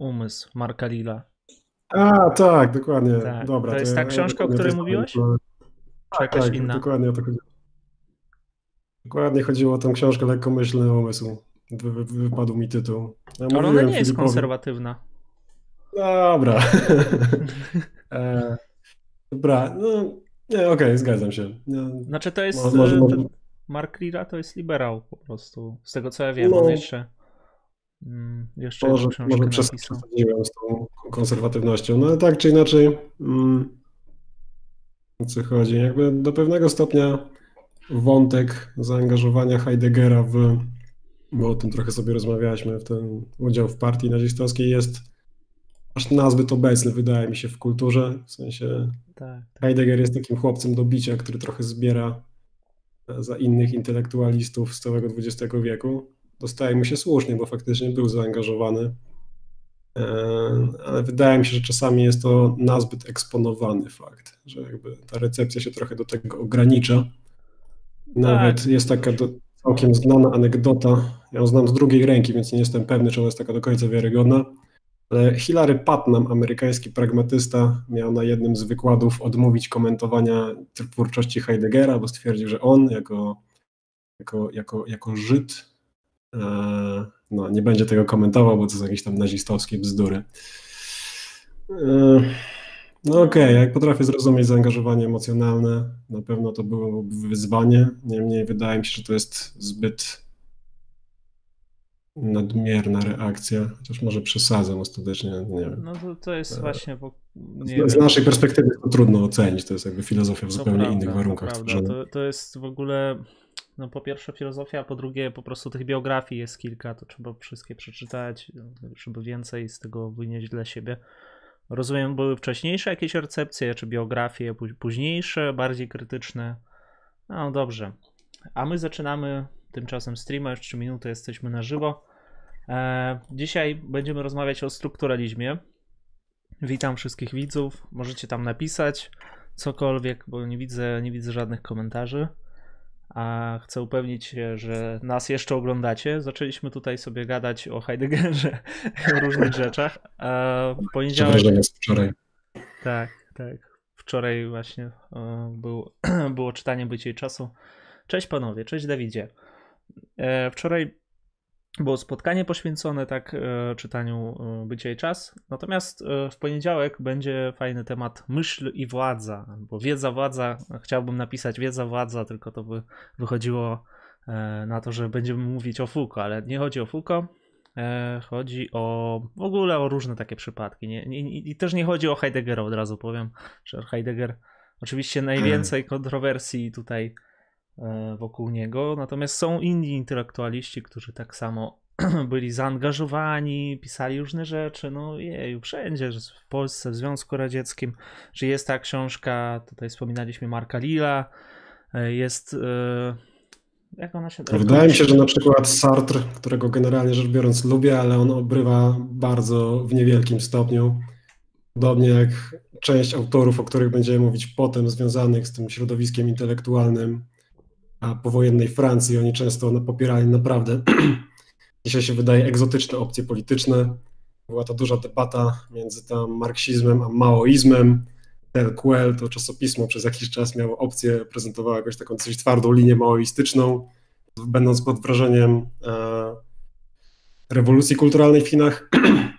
umysł Marka Lilla. A, tak, dokładnie. Tak. Dobra, to jest ta książka, o której mówiłeś? Czy tak, jakaś tak, inna? dokładnie o to chodziło. Dokładnie chodziło o tę książkę Lekkomyślny umysł. Wy, wy, wypadł mi tytuł. Ja Ale ona nie jest konserwatywna. Dobra. e, dobra, no nie, okej, okay, zgadzam się. znaczy to jest, może, może... Mark Lira to jest liberał po prostu, z tego co ja wiem, no. on jeszcze mm, jeszcze może, może przesadziłem z tą konserwatywnością, no ale tak czy inaczej mm, o co chodzi, jakby do pewnego stopnia wątek zaangażowania Heideggera w, bo o tym trochę sobie rozmawialiśmy, w ten udział w partii nazistowskiej jest aż nazbyt obecny, wydaje mi się, w kulturze. W sensie tak, tak. Heidegger jest takim chłopcem do bicia, który trochę zbiera za innych intelektualistów z całego XX wieku. Dostaje mu się słusznie, bo faktycznie był zaangażowany. E, ale wydaje mi się, że czasami jest to nazbyt eksponowany fakt, że jakby ta recepcja się trochę do tego ogranicza. Nawet tak. jest taka do, całkiem znana anegdota, ja ją znam z drugiej ręki, więc nie jestem pewny, czy ona jest taka do końca wiarygodna, ale Hilary Putnam, amerykański pragmatysta, miał na jednym z wykładów odmówić komentowania twórczości Heideggera, bo stwierdził, że on jako, jako, jako, jako Żyd no, nie będzie tego komentował, bo to są jakieś tam nazistowskie bzdury. E, no okej, okay, jak potrafię zrozumieć zaangażowanie emocjonalne, na pewno to było wyzwanie, niemniej wydaje mi się, że to jest zbyt nadmierna reakcja, chociaż może przesadzam ostatecznie, nie wiem. No to, to jest e, właśnie... Bo, z, z naszej perspektywy to trudno ocenić, to jest jakby filozofia w zupełnie prawda, innych warunkach to, to, to jest w ogóle, no po pierwsze filozofia, a po drugie po prostu tych biografii jest kilka, to trzeba wszystkie przeczytać, żeby więcej z tego wynieść dla siebie. Rozumiem, były wcześniejsze jakieś recepcje, czy biografie, późniejsze, bardziej krytyczne. No dobrze. A my zaczynamy tymczasem streama, już 3 minuty jesteśmy na żywo. E, dzisiaj będziemy rozmawiać o strukturalizmie. Witam wszystkich widzów. Możecie tam napisać cokolwiek, bo nie widzę, nie widzę żadnych komentarzy. A chcę upewnić się, że nas jeszcze oglądacie. Zaczęliśmy tutaj sobie gadać o Heideggerze, o różnych rzeczach. W poniedziałek. z wczoraj. Tak, tak. Wczoraj właśnie e, był, było czytanie bycie czasu. Cześć panowie, cześć Dawidzie. E, wczoraj było spotkanie poświęcone tak e, czytaniu e, Bycia i Czas. Natomiast w poniedziałek będzie fajny temat myśl i władza, albo wiedza, władza. Chciałbym napisać wiedza, władza, tylko to by wychodziło na to, że będziemy mówić o Foucault, ale nie chodzi o Foucault. Chodzi o w ogóle o różne takie przypadki. Nie, nie, I też nie chodzi o Heideggera, od razu powiem, że Heidegger oczywiście najwięcej kontrowersji tutaj E, wokół niego. Natomiast są inni intelektualiści, którzy tak samo byli zaangażowani, pisali różne rzeczy. No jeju, wszędzie, w Polsce, w Związku Radzieckim, że jest ta książka, tutaj wspominaliśmy Marka Lila, e, jest... E, jak ona się... Wydaje mi się, że na przykład Sartre, którego generalnie rzecz biorąc lubię, ale on obrywa bardzo w niewielkim stopniu. Podobnie jak część autorów, o których będziemy mówić potem, związanych z tym środowiskiem intelektualnym, powojennej Francji oni często no, popierali naprawdę, dzisiaj się wydaje, egzotyczne opcje polityczne. Była to duża debata między tam marksizmem a maoizmem. Tel Quel, to czasopismo przez jakiś czas miało opcję, prezentowało jakąś taką coś twardą linię maoistyczną, będąc pod wrażeniem e, rewolucji kulturalnej w Chinach.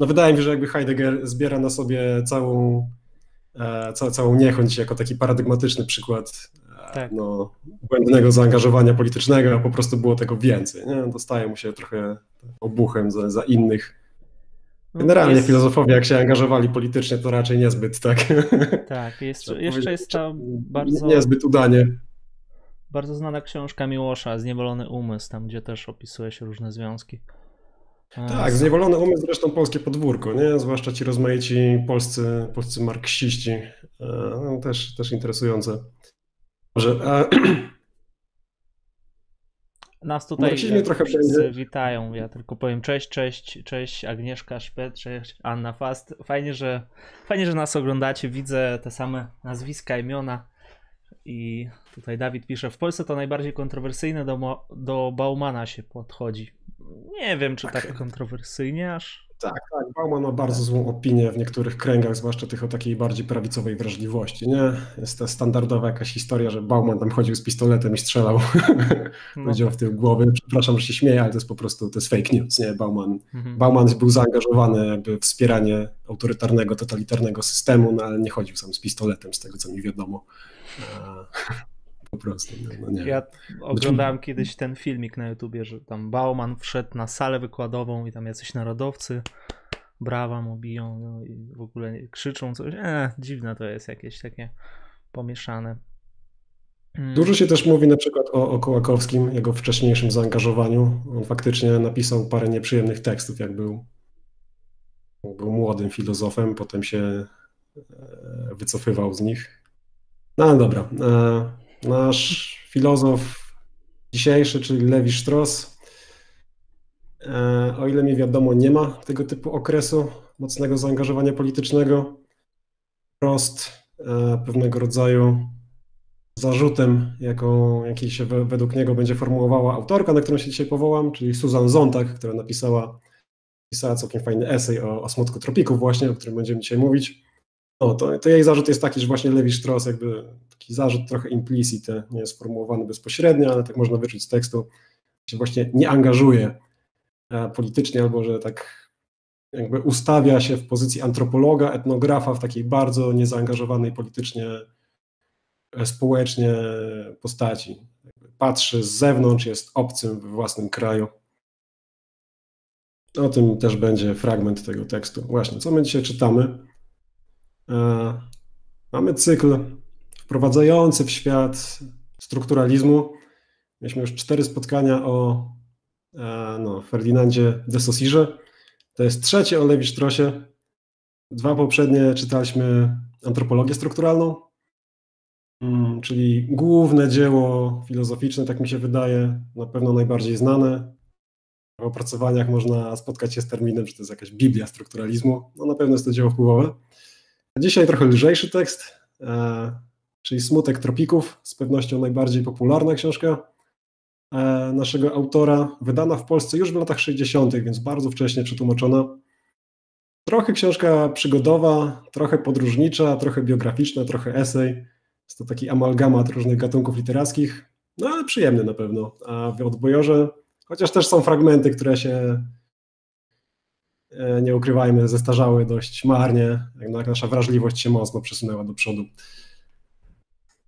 No wydaje mi się, że jakby Heidegger zbiera na sobie całą, e, ca, całą niechęć jako taki paradygmatyczny przykład tak. no, błędnego zaangażowania politycznego, a po prostu było tego więcej. Nie? Dostaje mu się trochę obuchem za, za innych. No, Generalnie jest... filozofowie, jak się angażowali politycznie, to raczej niezbyt, tak? Tak, jest, jeszcze jest to bardzo... Niezbyt udanie. Bardzo znana książka Miłosza, Zniewolony umysł, tam gdzie też opisuje się różne związki. Tak, zniewolony umysł zresztą polskie podwórko, nie? Zwłaszcza ci rozmaici polscy, polscy marksiści. E, no, też, też interesujące. Może, a... Nas tutaj trochę wszyscy będzie. witają. Ja tylko powiem cześć, cześć, cześć Agnieszka Szpet, cześć Anna Fast. Fajnie, że fajnie, że nas oglądacie. Widzę te same nazwiska, imiona. I tutaj Dawid pisze, w Polsce to najbardziej kontrowersyjne do, do Baumana się podchodzi. Nie wiem, czy tak kontrowersyjnie aż. Tak, tak. Bauman ma bardzo złą opinię w niektórych kręgach, zwłaszcza tych o takiej bardziej prawicowej wrażliwości. Nie? Jest ta standardowa jakaś historia, że Bauman tam chodził z pistoletem i strzelał. No. Powiedział w tył głowy. Przepraszam, że się śmieję, ale to jest po prostu to jest fake news. Nie? Bauman, mhm. Bauman był zaangażowany jakby w wspieranie autorytarnego, totalitarnego systemu, no ale nie chodził sam z pistoletem, z tego co mi wiadomo. Po prostu. No, no ja oglądałem kiedyś ten filmik na YouTubie, że tam Bauman wszedł na salę wykładową i tam jacyś narodowcy brawa mu biją no i w ogóle krzyczą coś. E, dziwne to jest jakieś takie pomieszane. Mm. Dużo się też mówi na przykład o, o Kołakowskim, jego wcześniejszym zaangażowaniu. On faktycznie napisał parę nieprzyjemnych tekstów, jak był, był młodym filozofem, potem się e, wycofywał z nich. No dobra. Nasz filozof dzisiejszy, czyli Lewi Strauss, e, o ile mi wiadomo, nie ma tego typu okresu mocnego zaangażowania politycznego. Prost e, pewnego rodzaju zarzutem, jaką, jaki się według niego będzie formułowała autorka, na którą się dzisiaj powołam, czyli Susan Zontag, która napisała, napisała całkiem fajny esej o, o smutku tropików właśnie, o którym będziemy dzisiaj mówić. No, to, to jej zarzut jest taki, że właśnie Levi Strauss jakby taki zarzut trochę implicit, nie jest sformułowany bezpośrednio, ale tak można wyczuć z tekstu, się właśnie nie angażuje e, politycznie albo że tak jakby ustawia się w pozycji antropologa, etnografa w takiej bardzo niezaangażowanej politycznie, e, społecznie postaci. Patrzy z zewnątrz, jest obcym we własnym kraju. O tym też będzie fragment tego tekstu. Właśnie, co my dzisiaj czytamy? E, mamy cykl wprowadzający w świat strukturalizmu. Mieliśmy już cztery spotkania o e, no, Ferdynandzie de Saussure. To jest trzecie o Lewi Strossie. Dwa poprzednie czytaliśmy antropologię strukturalną, mm, czyli główne dzieło filozoficzne, tak mi się wydaje, na pewno najbardziej znane. W opracowaniach można spotkać się z terminem, że to jest jakaś Biblia strukturalizmu. No na pewno jest to dzieło wpływowe. Dzisiaj trochę lżejszy tekst, e, czyli Smutek Tropików, z pewnością najbardziej popularna książka e, naszego autora, wydana w Polsce już w latach 60., więc bardzo wcześnie przetłumaczona. Trochę książka przygodowa, trochę podróżnicza, trochę biograficzna, trochę esej. Jest to taki amalgamat różnych gatunków literackich, no ale przyjemny na pewno. A w odbojorze, chociaż też są fragmenty, które się nie ukrywajmy, zestarzały dość marnie, jednak nasza wrażliwość się mocno przesunęła do przodu.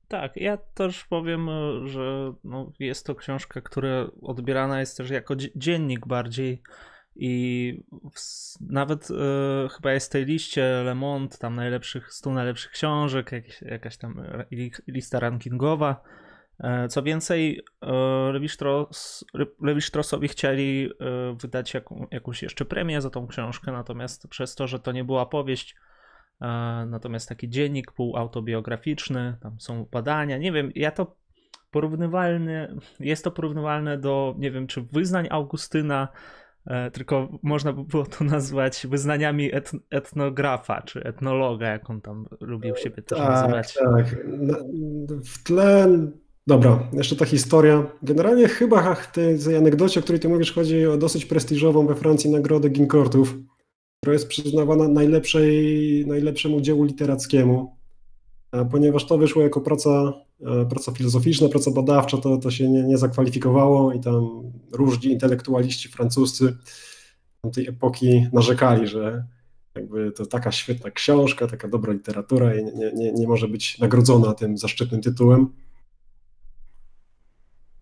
Tak, ja też powiem, że no jest to książka, która odbierana jest też jako dziennik bardziej i nawet e, chyba jest w tej liście Le Monde, tam najlepszych, 100 najlepszych książek, jakaś, tam lista rankingowa, E, co więcej, e, Lewi Strossowi chcieli e, wydać jaką, jakąś jeszcze premię za tą książkę, natomiast przez to, że to nie była powieść, natomiast taki dziennik półautobiograficzny, tam są badania, nie wiem, ja to porównywalne, jest to porównywalne do, nie wiem, czy wyznań Augustyna, tylko można by było to nazwać wyznaniami etnografa, czy etnologa, jak on tam lubił siebie też tak, nazywać. Tak, w tle Dobra, jeszcze ta historia. Generalnie chyba w tej anegdocie, o której ty mówisz, chodzi o dosyć prestiżową we Francji nagrodę Ginkortów, która jest przyznawana najlepszej, najlepszemu dziełu literackiemu. Ponieważ to wyszło jako praca, e, praca filozoficzna, praca badawcza, to, to się nie, nie zakwalifikowało i tam różni intelektualiści francuscy tej epoki narzekali, że jakby to taka świetna książka, taka dobra literatura i nie, nie, nie może być nagrodzona tym zaszczytnym tytułem.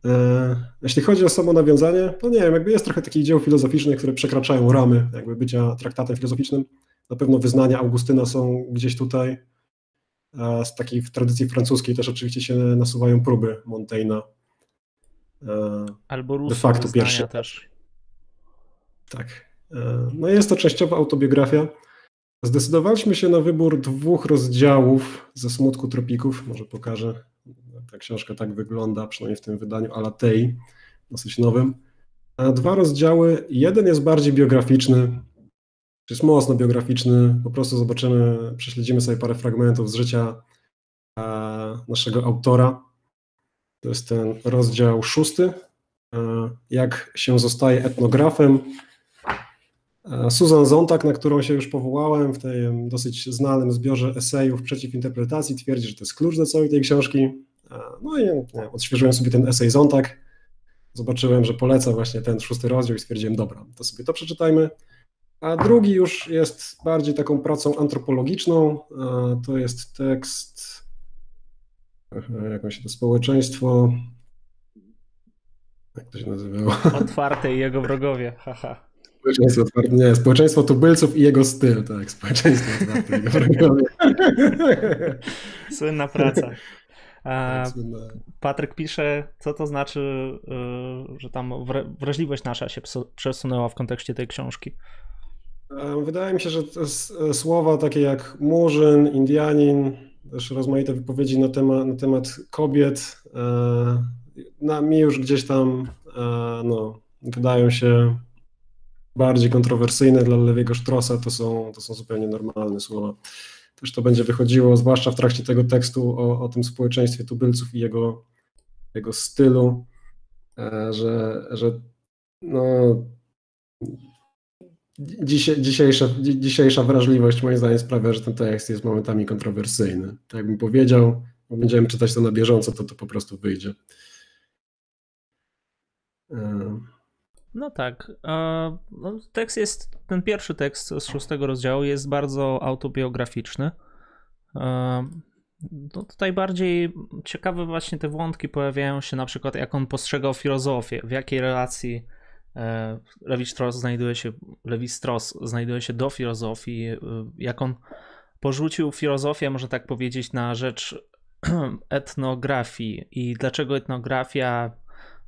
E, jeśli chodzi o samo nawiązanie, to nie wiem, jakby jest trochę takich dzieł filozoficznych, które przekraczają ramy jakby bycia traktatem filozoficznym. Na pewno wyznania Augustyna są gdzieś tutaj. A z takiej w tradycji francuskiej też oczywiście się nasuwają próby Montaigne'a. E, Albo Rousseau de facto pierwsze też. Tak. E, no jest to częściowa autobiografia. Zdecydowaliśmy się na wybór dwóch rozdziałów ze Smutku Tropików. Może pokażę ta książka tak wygląda, przynajmniej w tym wydaniu Alatei, dosyć nowym. A dwa rozdziały, jeden jest bardziej biograficzny, jest mocno biograficzny, po prostu zobaczymy, prześledzimy sobie parę fragmentów z życia naszego autora. To jest ten rozdział szósty, jak się zostaje etnografem. Susan Zontag, na którą się już powołałem w tym dosyć znanym zbiorze esejów przeciw interpretacji, twierdzi, że to jest klucz do całej tej książki. No i nie, odświeżyłem sobie ten esej Zontag. Zobaczyłem, że poleca właśnie ten szósty rozdział i stwierdziłem, dobra, to sobie to przeczytajmy. A drugi już jest bardziej taką pracą antropologiczną. To jest tekst, jak się to społeczeństwo, jak to się nazywało? Otwarte i jego wrogowie, haha. Społeczeństwo otwarte, nie, społeczeństwo tubylców i jego styl, tak, społeczeństwo. Słynna praca. A tak, Patryk pisze, co to znaczy, y, że tam wrażliwość nasza się przesunęła w kontekście tej książki. Wydaje mi się, że e, słowa takie jak murzyn, Indianin, też rozmaite wypowiedzi na temat, na temat kobiet, e, na mi już gdzieś tam e, no, wydają się bardziej kontrowersyjne dla Lewiego Sztrosa, to są, to są zupełnie normalne słowa. Też to będzie wychodziło, zwłaszcza w trakcie tego tekstu o, o tym społeczeństwie tubylców i jego, jego stylu, że, że no, dzisiejsza, dzisiejsza wrażliwość moim zdaniem sprawia, że ten tekst jest momentami kontrowersyjny. Tak jakbym powiedział, będziemy czytać to na bieżąco, to to po prostu wyjdzie. No tak. No, tekst jest, ten pierwszy tekst z szóstego rozdziału jest bardzo autobiograficzny. No tutaj bardziej ciekawe właśnie te wątki pojawiają się na przykład jak on postrzegał filozofię, w jakiej relacji E, Lewi Strauss znajduje się, Lewi Strauss znajduje się do filozofii, e, jak on porzucił filozofię, można tak powiedzieć, na rzecz etnografii i dlaczego etnografia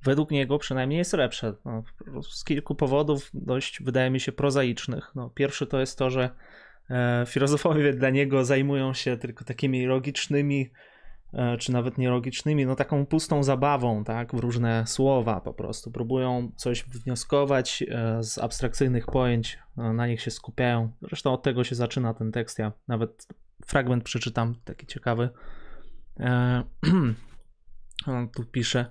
według niego przynajmniej jest lepsza. No, z kilku powodów dość, wydaje mi się, prozaicznych. No, pierwszy to jest to, że e, filozofowie dla niego zajmują się tylko takimi logicznymi E, czy nawet nielogicznymi, no taką pustą zabawą, tak, w różne słowa po prostu. Próbują coś wnioskować e, z abstrakcyjnych pojęć, na nich się skupiają. Zresztą od tego się zaczyna ten tekst. Ja nawet fragment przeczytam, taki ciekawy. On tu pisze.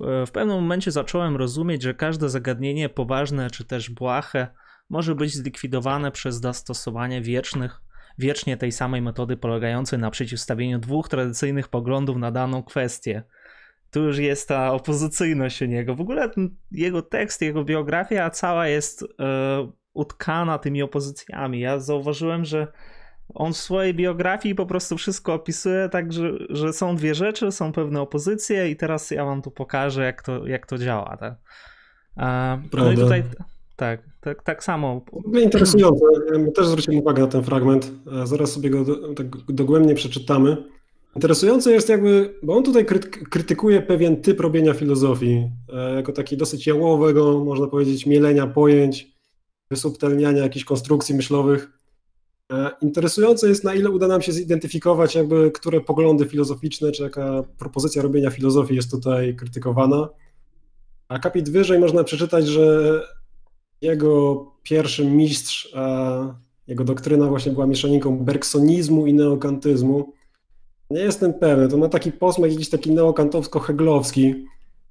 W, w pewnym momencie zacząłem rozumieć, że każde zagadnienie poważne czy też błahe może być zlikwidowane przez zastosowanie wiecznych wiecznie tej samej metody polegającej na przeciwstawieniu dwóch tradycyjnych poglądów na daną kwestię. Tu już jest ta opozycyjność u niego. W ogóle jego tekst, jego biografia cała jest e, utkana tymi opozycjami. Ja zauważyłem, że on w swojej biografii po prostu wszystko opisuje tak, że, że są dwie rzeczy, są pewne opozycje i teraz ja wam tu pokażę, jak to, jak to działa. Tak? E, no i tutaj tak, tak, tak samo. Interesujące. My też zwrócimy uwagę na ten fragment. E, zaraz sobie go tak dogłębnie przeczytamy. Interesujące jest jakby, bo on tutaj krytykuje pewien typ robienia filozofii, e, jako taki dosyć jałowego, można powiedzieć, mielenia pojęć, wysubtelniania jakichś konstrukcji myślowych. E, interesujące jest, na ile uda nam się zidentyfikować, jakby, które poglądy filozoficzne, czy jaka propozycja robienia filozofii jest tutaj krytykowana. A kapit wyżej można przeczytać, że jego pierwszy mistrz, jego doktryna właśnie była mieszaniką bergsonizmu i neokantyzmu. Nie jestem pewny, to ma taki posmak jakiś taki neokantowsko-heglowski,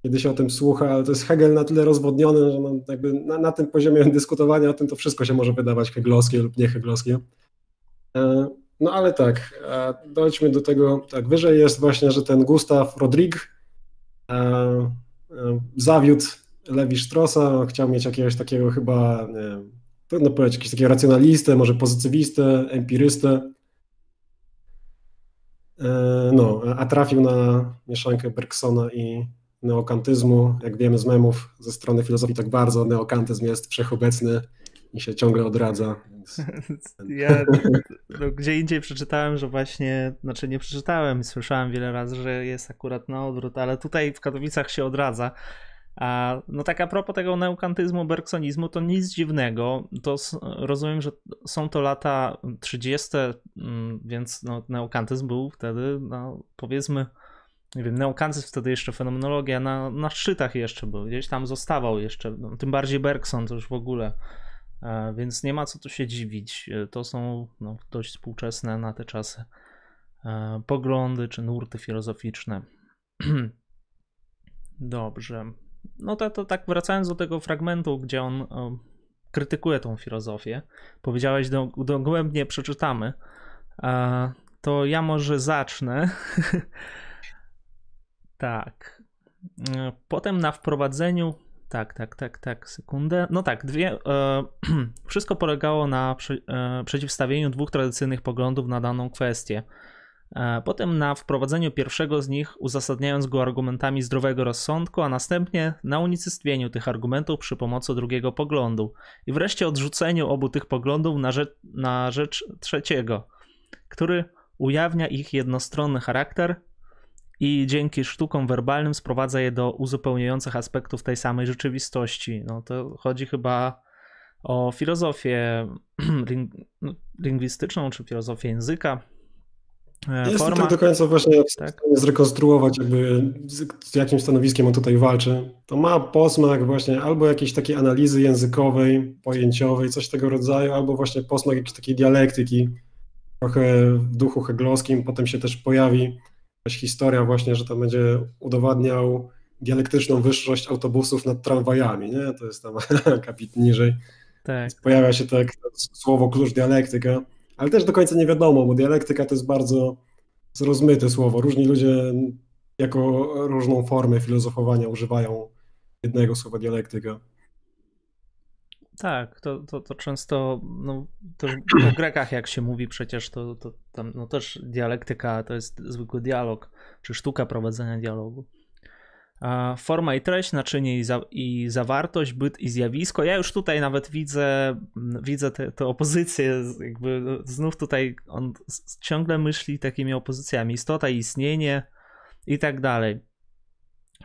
kiedy się o tym słucha, ale to jest Hegel na tyle rozwodniony, że no jakby na, na tym poziomie dyskutowania o tym to wszystko się może wydawać heglowskie lub nie heglowskie. E, no ale tak, e, dojdźmy do tego, tak wyżej jest właśnie, że ten Gustav Rodrig e, zawiódł Lewi Straussa chciał mieć jakiegoś takiego chyba, nie wiem, trudno powiedzieć, jakiegoś takiego racjonalistę, może pozytywistę, empirystę. E, no, a trafił na mieszankę Bergsona i neokantyzmu. Jak wiemy z memów ze strony filozofii, tak bardzo neokantyzm jest wszechobecny i się ciągle odradza. Ja no, gdzie indziej przeczytałem, że właśnie, znaczy nie przeczytałem, słyszałem wiele razy, że jest akurat na odwrót, ale tutaj w Katowicach się odradza. A, no tak a propos tego neukantyzmu, bergsonizmu, to nic dziwnego. To rozumiem, że są to lata 30., mm, więc no, neukantyzm był wtedy, no, powiedzmy, nie wiem, neokantyzm wtedy jeszcze fenomenologia na, na szczytach jeszcze był, gdzieś tam zostawał jeszcze, no, tym bardziej Bergson to już w ogóle. E, więc nie ma co tu się dziwić. E, to są no, dość współczesne na te czasy e, poglądy czy nurty filozoficzne. Dobrze no to, to tak wracając do tego fragmentu, gdzie on krytykuje tą filozofię. Powiedziałeś, do, dogłębnie przeczytamy. E, to ja może zacznę. tak. Potem na wprowadzeniu. Tak, tak, tak, tak, sekundę. No tak, dwie. E, wszystko polegało na przy, e, przeciwstawieniu dwóch tradycyjnych poglądów na daną kwestię. E, potem na wprowadzeniu pierwszego z nich, uzasadniając go argumentami zdrowego rozsądku, a następnie na unicestwieniu tych argumentów przy pomocy drugiego poglądu. I wreszcie odrzuceniu obu tych poglądów na rzecz, na rzecz trzeciego, który ujawnia ich jednostronny charakter i dzięki sztukom werbalnym sprowadza je do uzupełniających aspektów tej samej rzeczywistości. No to chodzi chyba o filozofię no, lingwistyczną czy filozofię języka, E, Jest forma. tak do końca właśnie w tak. zrekonstruować jakby z, z, jakim stanowiskiem on tutaj walczy. To ma posmak właśnie albo jakiejś takiej analizy językowej, pojęciowej, coś tego rodzaju, albo właśnie posmak jakiejś takiej dialektyki, trochę w duchu heglowskim. Potem się też pojawi jakaś historia właśnie, że tam będzie udowadniał dialektyczną wyższość autobusów nad tramwajami, nie? To jest tam kapit niżej. Tak. Pojawia się tak słowo klucz dialektyka ale też do końca nie wiadomo, bo dialektyka to jest bardzo zrozmyte słowo. Różni ludzie jako różną formę filozofowania używają jednego słowa dialektyka. Tak, to, to, to często no, to o Grekach jak się mówi przecież, to, to tam no też dialektyka to jest zwykły dialog, czy sztuka prowadzenia dialogu. Forma i treść, naczynie i, za, i zawartość, byt i zjawisko. Ja już tutaj nawet widzę, widzę tę opozycję, jakby no, znów tutaj on ciągle myśli takimi opozycjami, istota i istnienie i tak dalej.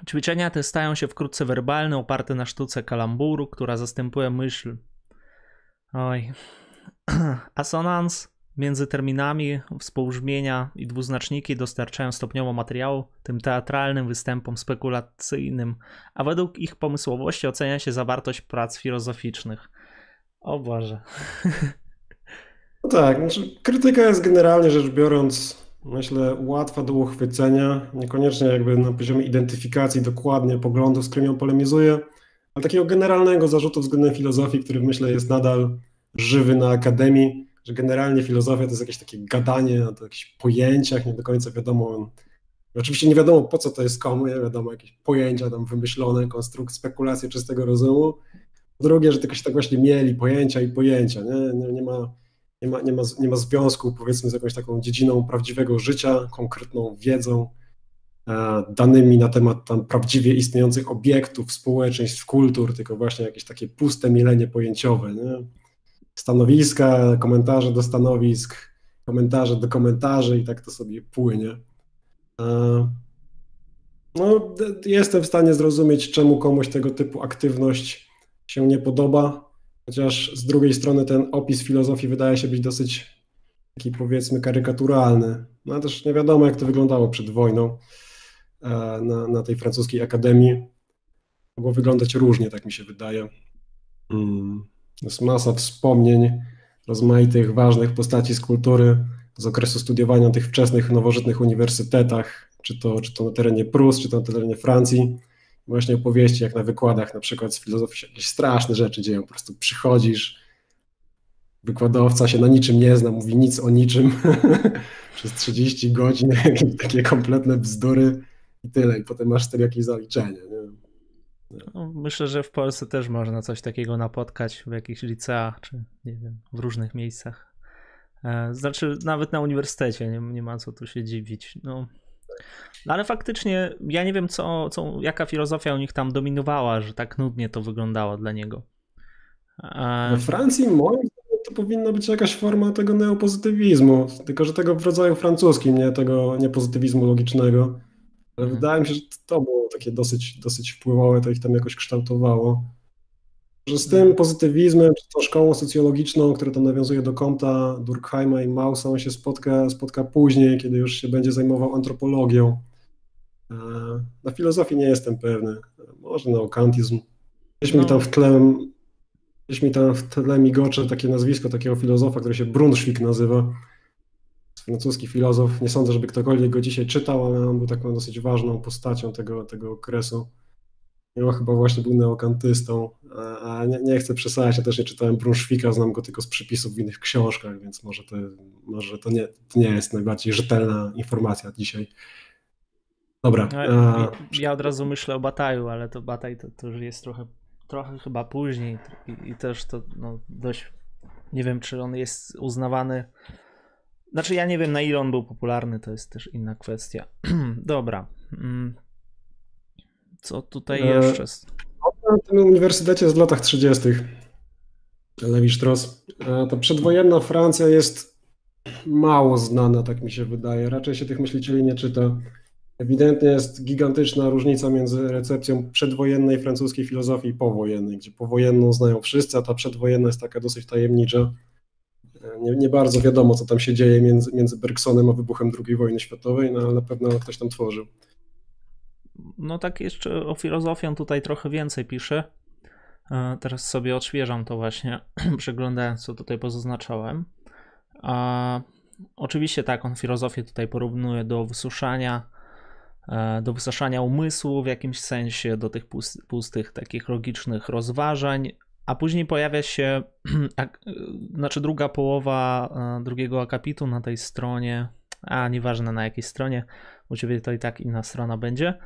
Ćwiczenia te stają się wkrótce werbalne, oparte na sztuce kalamburu, która zastępuje myśl. Oj. Asonans Między terminami współbrzmienia i dwuznaczniki dostarczają stopniowo materiału tym teatralnym występom spekulacyjnym, a według ich pomysłowości ocenia się zawartość prac filozoficznych. O Boże. No tak, znaczy krytyka jest generalnie rzecz biorąc, myślę, łatwa do uchwycenia, niekoniecznie jakby na poziomie identyfikacji dokładnie poglądów, z którymi on polemizuje, ale takiego generalnego zarzutu względem filozofii, który myślę jest nadal żywy na akademii, że generalnie filozofia to jest jakieś takie gadanie o jakichś pojęciach, nie do końca wiadomo. Oczywiście nie wiadomo po co to jest komu, nie wiadomo, jakieś pojęcia tam wymyślone, konstrukt, spekulacje czystego rozumu. Drugie, że tylko się tak właśnie mieli pojęcia i pojęcia, nie, nie, nie ma nie ma, nie, ma, nie ma związku powiedzmy z jakąś taką dziedziną prawdziwego życia, konkretną wiedzą, e, danymi na temat tam prawdziwie istniejących obiektów, społeczeństw, kultur, tylko właśnie jakieś takie puste mielenie pojęciowe. Nie? stanowiska, komentarze do stanowisk, komentarze do komentarzy i tak to sobie płynie. No, jestem w stanie zrozumieć, czemu komuś tego typu aktywność się nie podoba, chociaż z drugiej strony ten opis filozofii wydaje się być dosyć taki powiedzmy karykaturalny. No ale też nie wiadomo, jak to wyglądało przed wojną na, na tej francuskiej akademii. Mogło wyglądać różnie, tak mi się wydaje. Hmm. Jest masa wspomnień rozmaitych ważnych postaci z kultury z okresu studiowania tych wczesnych, nowożytnych uniwersytetach, czy to, czy to na terenie Prus, czy to na terenie Francji. Właśnie opowieści, jak na wykładach, na przykład z filozofii się jakieś straszne rzeczy dzieją. Po prostu przychodzisz, wykładowca się na niczym nie zna, mówi nic o niczym przez 30 godzin, takie kompletne bzdury i tyle. I potem masz z jakieś zaliczenie. Nie? No, myślę, że w Polsce też można coś takiego napotkać w jakichś liceach, czy nie wiem, w różnych miejscach. E, znaczy, nawet na uniwersytecie nie, nie ma co tu się dziwić. No. No. Ale faktycznie ja nie wiem, co, co, jaka filozofia u nich tam dominowała, że tak nudnie to wyglądało dla niego. We Francji moim zdaniem to powinna być jakaś forma tego neopozytywizmu, tylko że tego w rodzaju francuskim, nie tego niepozytywizmu logicznego. Ale mhm. wydaje mi się, że to było takie dosyć, dosyć wpływowe, to ich tam jakoś kształtowało. Że z tym pozytywizmem, czy tą szkołą socjologiczną, która tam nawiązuje do Comta, Durkheima i Mausa, on się spotka, spotka później, kiedy już się będzie zajmował antropologią. E, na filozofii nie jestem pewny. Może na okantyzm. Gdzieś mi no. tam w tle, gdzieś mi tam w tle migocze takie nazwisko takiego filozofa, który się Brunschwig nazywa francuski filozof. Nie sądzę, żeby ktokolwiek go dzisiaj czytał, ale on był taką dosyć ważną postacią tego, tego okresu. No, chyba właśnie był neokantystą, a nie, nie chcę przesadzać, ja też nie czytałem Brunszwika, znam go tylko z przypisów w innych książkach, więc może to, może to, nie, to nie jest najbardziej rzetelna informacja dzisiaj. Dobra. No, a... Ja od razu myślę o Bataju, ale to Bataj to, to już jest trochę, trochę chyba później i, i też to no, dość, nie wiem czy on jest uznawany, znaczy ja nie wiem na ile on był popularny, to jest też inna kwestia. Dobra. Co tutaj e, jeszcze? Na tym uniwersytecie z latach 30. Lewi Strauss. E, ta przedwojenna Francja jest mało znana, tak mi się wydaje. Raczej się tych myślicieli nie czyta. Ewidentnie jest gigantyczna różnica między recepcją przedwojennej francuskiej filozofii i powojennej, gdzie powojenną znają wszyscy, a ta przedwojenna jest taka dosyć tajemnicza. E, nie, nie bardzo wiadomo, co tam się dzieje między, między Bergsonem a wybuchem II wojny światowej, no ale na pewno ktoś tam tworzył no tak jeszcze o filozofię tutaj trochę więcej pisze. E, teraz sobie odświeżam to właśnie, przeglądając co tutaj pozaznaczałem. A, oczywiście tak, on filozofię tutaj porównuje do wysuszania, e, do wysuszania umysłu w jakimś sensie, do tych pustych, takich logicznych rozważań, a później pojawia się, e, znaczy druga połowa drugiego akapitu na tej stronie, a nieważne na jakiej stronie, u ciebie to i tak inna strona będzie.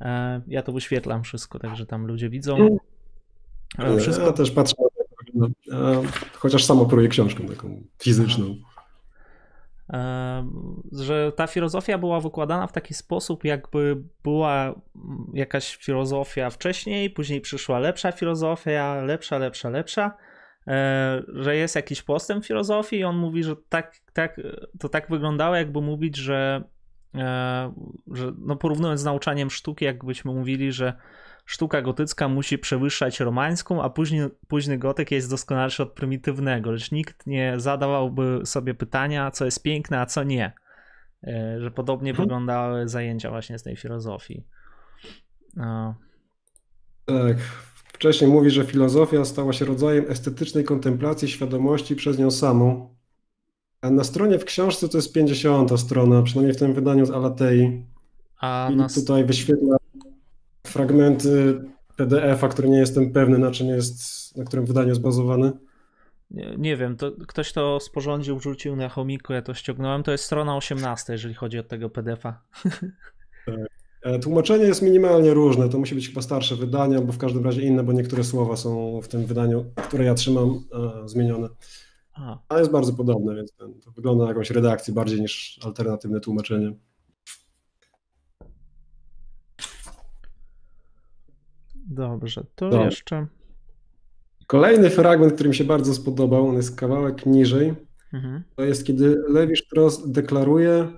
E, ja to wyświetlam wszystko, także tam ludzie widzą. Mm. E, wszystko. Ja też patrzę na to, chociaż samo próbuję książkę taką fizyczną. E, że ta filozofia była wykładana w taki sposób, jakby była jakaś filozofia wcześniej, później przyszła lepsza filozofia, lepsza, lepsza, lepsza, że jest jakiś postęp filozofii i on mówi, że tak, tak, to tak wyglądało, jakby mówić, że E, że no porównując z nauczaniem sztuki, jakbyśmy mówili, że sztuka gotycka musi przewyższać romańską, a później, późny gotyk jest doskonalszy od prymitywnego, lecz nikt nie zadawałby sobie pytania, co jest piękne, a co nie. E, że podobnie hmm. wyglądały zajęcia właśnie z tej filozofii. No. Tak. Wcześniej mówi, że filozofia stała się rodzajem estetycznej kontemplacji świadomości przez nią samą, a na stronie w książce to jest 50 strona, przynajmniej w tym wydaniu z Alatei. A I na... tutaj wyświetla fragmenty PDF-a, który nie jestem pewny, na czym jest, na którym wydaniu jest bazowany. Nie, nie, wiem, to ktoś to sporządził, wrzucił na chomiku, ja to ściągnąłem. To jest strona 18, jeżeli chodzi o tego PDF-a. Tak. E, tłumaczenie jest minimalnie różne. To musi być chyba starsze wydania, bo w każdym razie inne, bo niektóre słowa są w tym wydaniu, które ja trzymam, e, zmienione. Aha. Ale jest bardzo podobne, więc ten, to wygląda na jakąś redakcję bardziej niż alternatywne tłumaczenie. Dobrze, to jeszcze. Kolejny fragment, który mi się bardzo spodobał, on jest kawałek niżej. Mhm. To jest kiedy Lewi Strauss deklaruje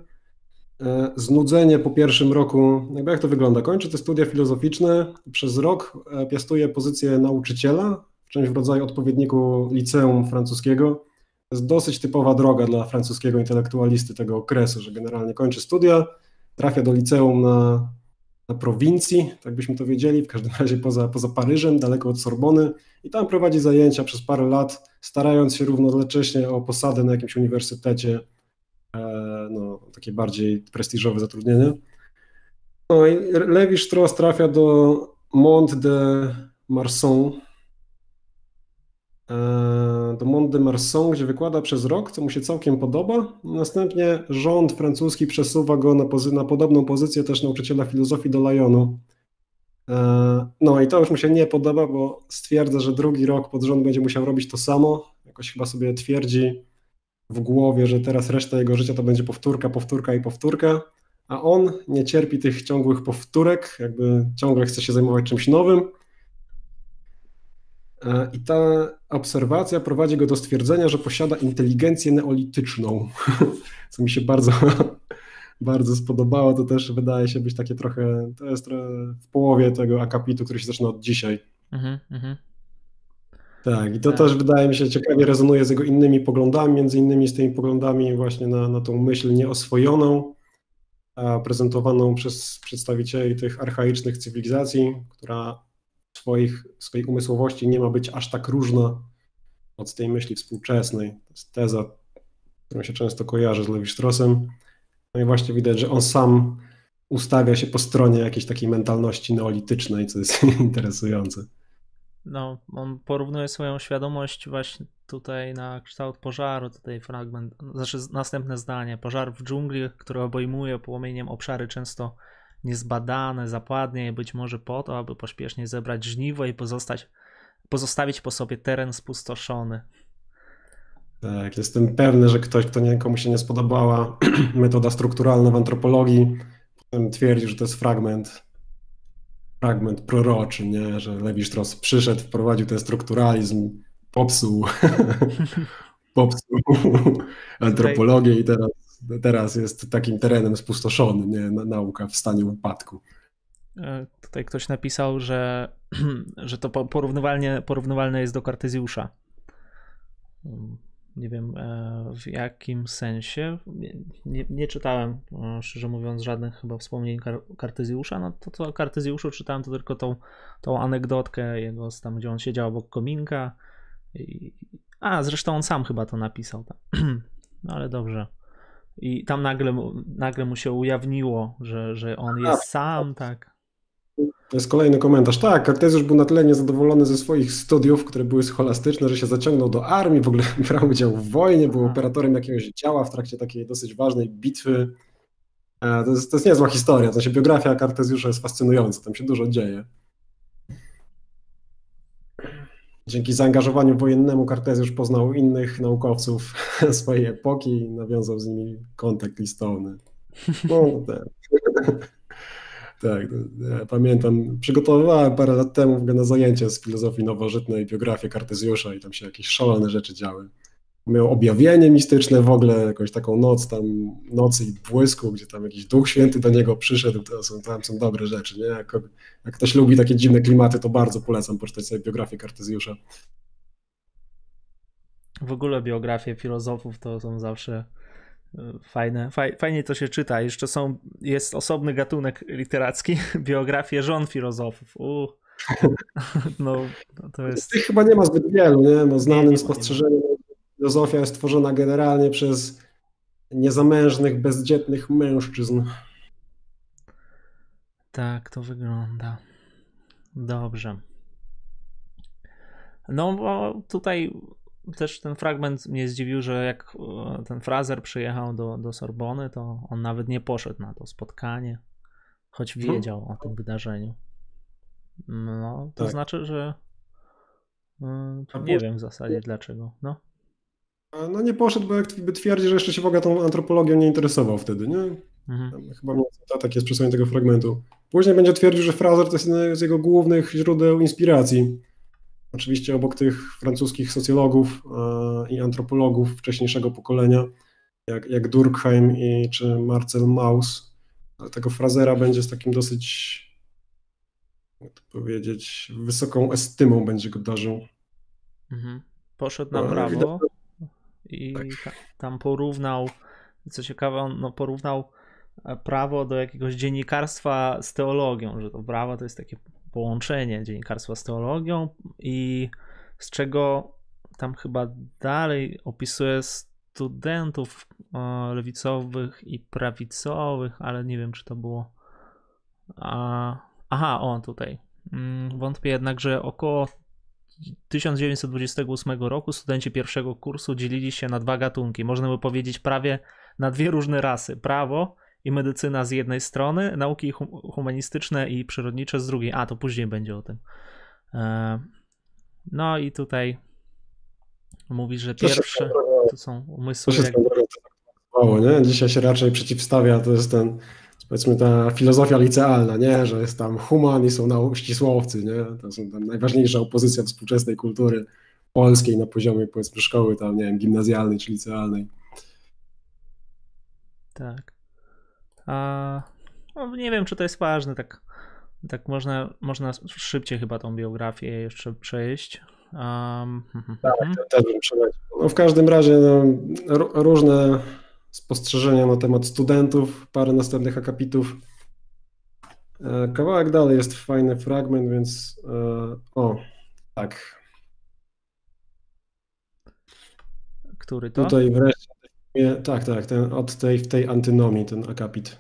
e, znudzenie po pierwszym roku. Jakby jak to wygląda? Kończy te studia filozoficzne, przez rok e, piastuje pozycję nauczyciela, w czymś w rodzaju odpowiedniku liceum francuskiego jest dosyć typowa droga dla francuskiego intelektualisty tego okresu, że generalnie kończy studia, trafia do liceum na, na prowincji, tak byśmy to wiedzieli, w każdym razie poza, poza Paryżem, daleko od Sorbony i tam prowadzi zajęcia przez parę lat, starając się równocześnie o posadę na jakimś uniwersytecie, e, no, takie bardziej prestiżowe zatrudnienie. No i Levi Strauss trafia do Mont de Marsan, do Mont de Marsan, gdzie wykłada przez rok, co mu się całkiem podoba. Następnie rząd francuski przesuwa go na, na podobną pozycję też nauczyciela filozofii do Lyonu. E, no i to już mu się nie podoba, bo stwierdza, że drugi rok pod rząd będzie musiał robić to samo. Jakoś chyba sobie twierdzi w głowie, że teraz reszta jego życia to będzie powtórka, powtórka i powtórka, a on nie cierpi tych ciągłych powtórek, jakby ciągle chce się zajmować czymś nowym E, I ta obserwacja prowadzi go do stwierdzenia, że posiada inteligencję neolityczną, co mi się bardzo, bardzo spodobało. To też wydaje się być takie trochę, to jest w połowie tego akapitu, który się zaczyna od dzisiaj. Mhm, mhm. Tak, i to tak. też wydaje mi się ciekawie rezonuje z jego innymi poglądami, między innymi z tymi poglądami właśnie na, na tą myśl nieoswojoną, prezentowaną przez przedstawicieli tych archaicznych cywilizacji, która swoich, swojej umysłowości nie ma być aż tak różna od tej myśli współczesnej. To jest teza, którą się często kojarzy z Levi-Straussem. No i właśnie widać, że on sam ustawia się po stronie jakiejś takiej mentalności neolitycznej, co jest interesujące. No, on porównuje swoją świadomość właśnie tutaj na kształt pożaru, tutaj fragment, znaczy następne zdanie. Pożar w dżungli, który obejmuje płomieniem obszary często niezbadane, zapadnie je być może po to, aby pośpiesznie zebrać żniwo i pozostać, pozostawić po sobie teren spustoszony. Tak, jestem pewny, że ktoś, kto nie, komu się nie spodobała metoda strukturalna w antropologii, potem twierdzi, że to jest fragment, fragment proroczy, nie? że Levi-Strauss przyszedł, wprowadził ten strukturalizm, popsuł, popsuł antropologię i teraz, teraz jest takim terenem spustoszonym, nie? nauka w stanie upadku. E, tutaj ktoś napisał, że, że to porównywalnie, porównywalne jest do Kartezjusza. Nie wiem e, w jakim sensie. Nie, nie, czytałem, e, szczerze mówiąc, żadnych chyba wspomnień Kartezjusza. No to co o Kartezjuszu czytałem, to tylko tą, tą anegdotkę jego, tam gdzie on siedział obok kominka. I, a, zresztą on sam chyba to napisał. No ale dobrze. I tam nagle, nagle mu się ujawniło, że, że on jest sam, tak. To jest kolejny komentarz. Tak, Kartezjusz był na tyle niezadowolony ze swoich studiów, które były scholastyczne, że się zaciągnął do armii, w ogóle brał udział w wojnie, był operatorem jakiegoś działa w trakcie takiej dosyć ważnej bitwy. E, to jest, to jest niezła historia. To się biografia Kartezjusza jest fascynująca, tam się dużo dzieje. Dzięki zaangażowaniu wojennemu Kartezjusz poznał innych naukowców swojej epoki i nawiązał z nimi kontakt listowny. No, tak. Tak, pamiętam, przygotowywałem parę lat temu na zajęcia z filozofii nowożytnej biografię Kartezjusza i tam się jakieś szalone rzeczy działy. Miał objawienie mistyczne w ogóle, jakąś taką noc tam, nocy i błysku, gdzie tam jakiś Duch Święty do niego przyszedł, to są, tam są dobre rzeczy, nie? Jak, jak ktoś lubi takie dziwne klimaty, to bardzo polecam poczytać sobie biografię Kartezjusza. W ogóle biografie filozofów to są zawsze Fajne, faj, fajnie to się czyta. Jeszcze są, jest osobny gatunek literacki, biografie żon filozofów. U. No, no, to jest... Tych chyba nie ma zbyt wielu, nie? No, znanym spostrzeżeniem filozofia jest tworzona generalnie przez niezamężnych, bezdzietnych mężczyzn. Tak to wygląda. Dobrze. No, bo tutaj też ten fragment mnie zdziwił, że jak e, ten Fraser przyjechał do, do Sorbony, to on nawet nie poszedł na to spotkanie, choć mhm. wiedział o tym wydarzeniu. No, to tak. znaczy, że yy, nie wiem w zasadzie dlaczego. No. No nie poszedł, bo jakby twierdzi, że jeszcze się w ogóle tą antropologią nie interesował wtedy, nie? Mhm. Chyba tak jest przesłanie tego fragmentu. Później będzie twierdził, że Fraser to jest jedno z jego głównych źródeł inspiracji. Oczywiście obok tych francuskich socjologów i antropologów wcześniejszego pokolenia, jak, jak Durkheim i, czy Marcel Mauss, tego Frazera będzie z takim dosyć, jak to powiedzieć, wysoką estymą będzie go darzył. Mhm. Poszedł na prawo i tak. tam porównał, co ciekawe, on no, porównał e, prawo do jakiegoś dziennikarstwa z teologią, że to prawo to jest takie połączenie dziennikarstwa z teologią i z czego tam chyba dalej opisuje studentów e, lewicowych i prawicowych, ale nie wiem, czy to było. Aha, o tutaj. Mm, wątpię jednak, że około 1928 roku studenci pierwszego kursu dzielili się na dwa gatunki. Można by powiedzieć prawie na dwie różne rasy: prawo i medycyna z jednej strony, nauki humanistyczne i przyrodnicze z drugiej. A, to później będzie o tym. E, no i tutaj mówi, że pierwsze to są umysły. Jak... Mało, nie? Dzisiaj się raczej przeciwstawia, to jest ten, powiedzmy, ta filozofia licealna, nie? że jest tam human i są nau- ścisłowcy, nie? to są tam najważniejsza opozycja współczesnej kultury polskiej na poziomie, powiedzmy, szkoły tam, nie wiem, gimnazjalnej czy licealnej. Tak. A, no, nie wiem, czy to jest ważne, tak, tak można, można szybciej chyba tą biografię jeszcze przejść. Um, tak, też bym no, w każdym razie no, różne spostrzeżenia na temat studentów, parę następnych akapitów. E, kawałek dalej jest fajny fragment, więc e, o, tak. Który to? Tutaj wreszcie tak, tak, ten, od tej, w tej antynomii ten akapit.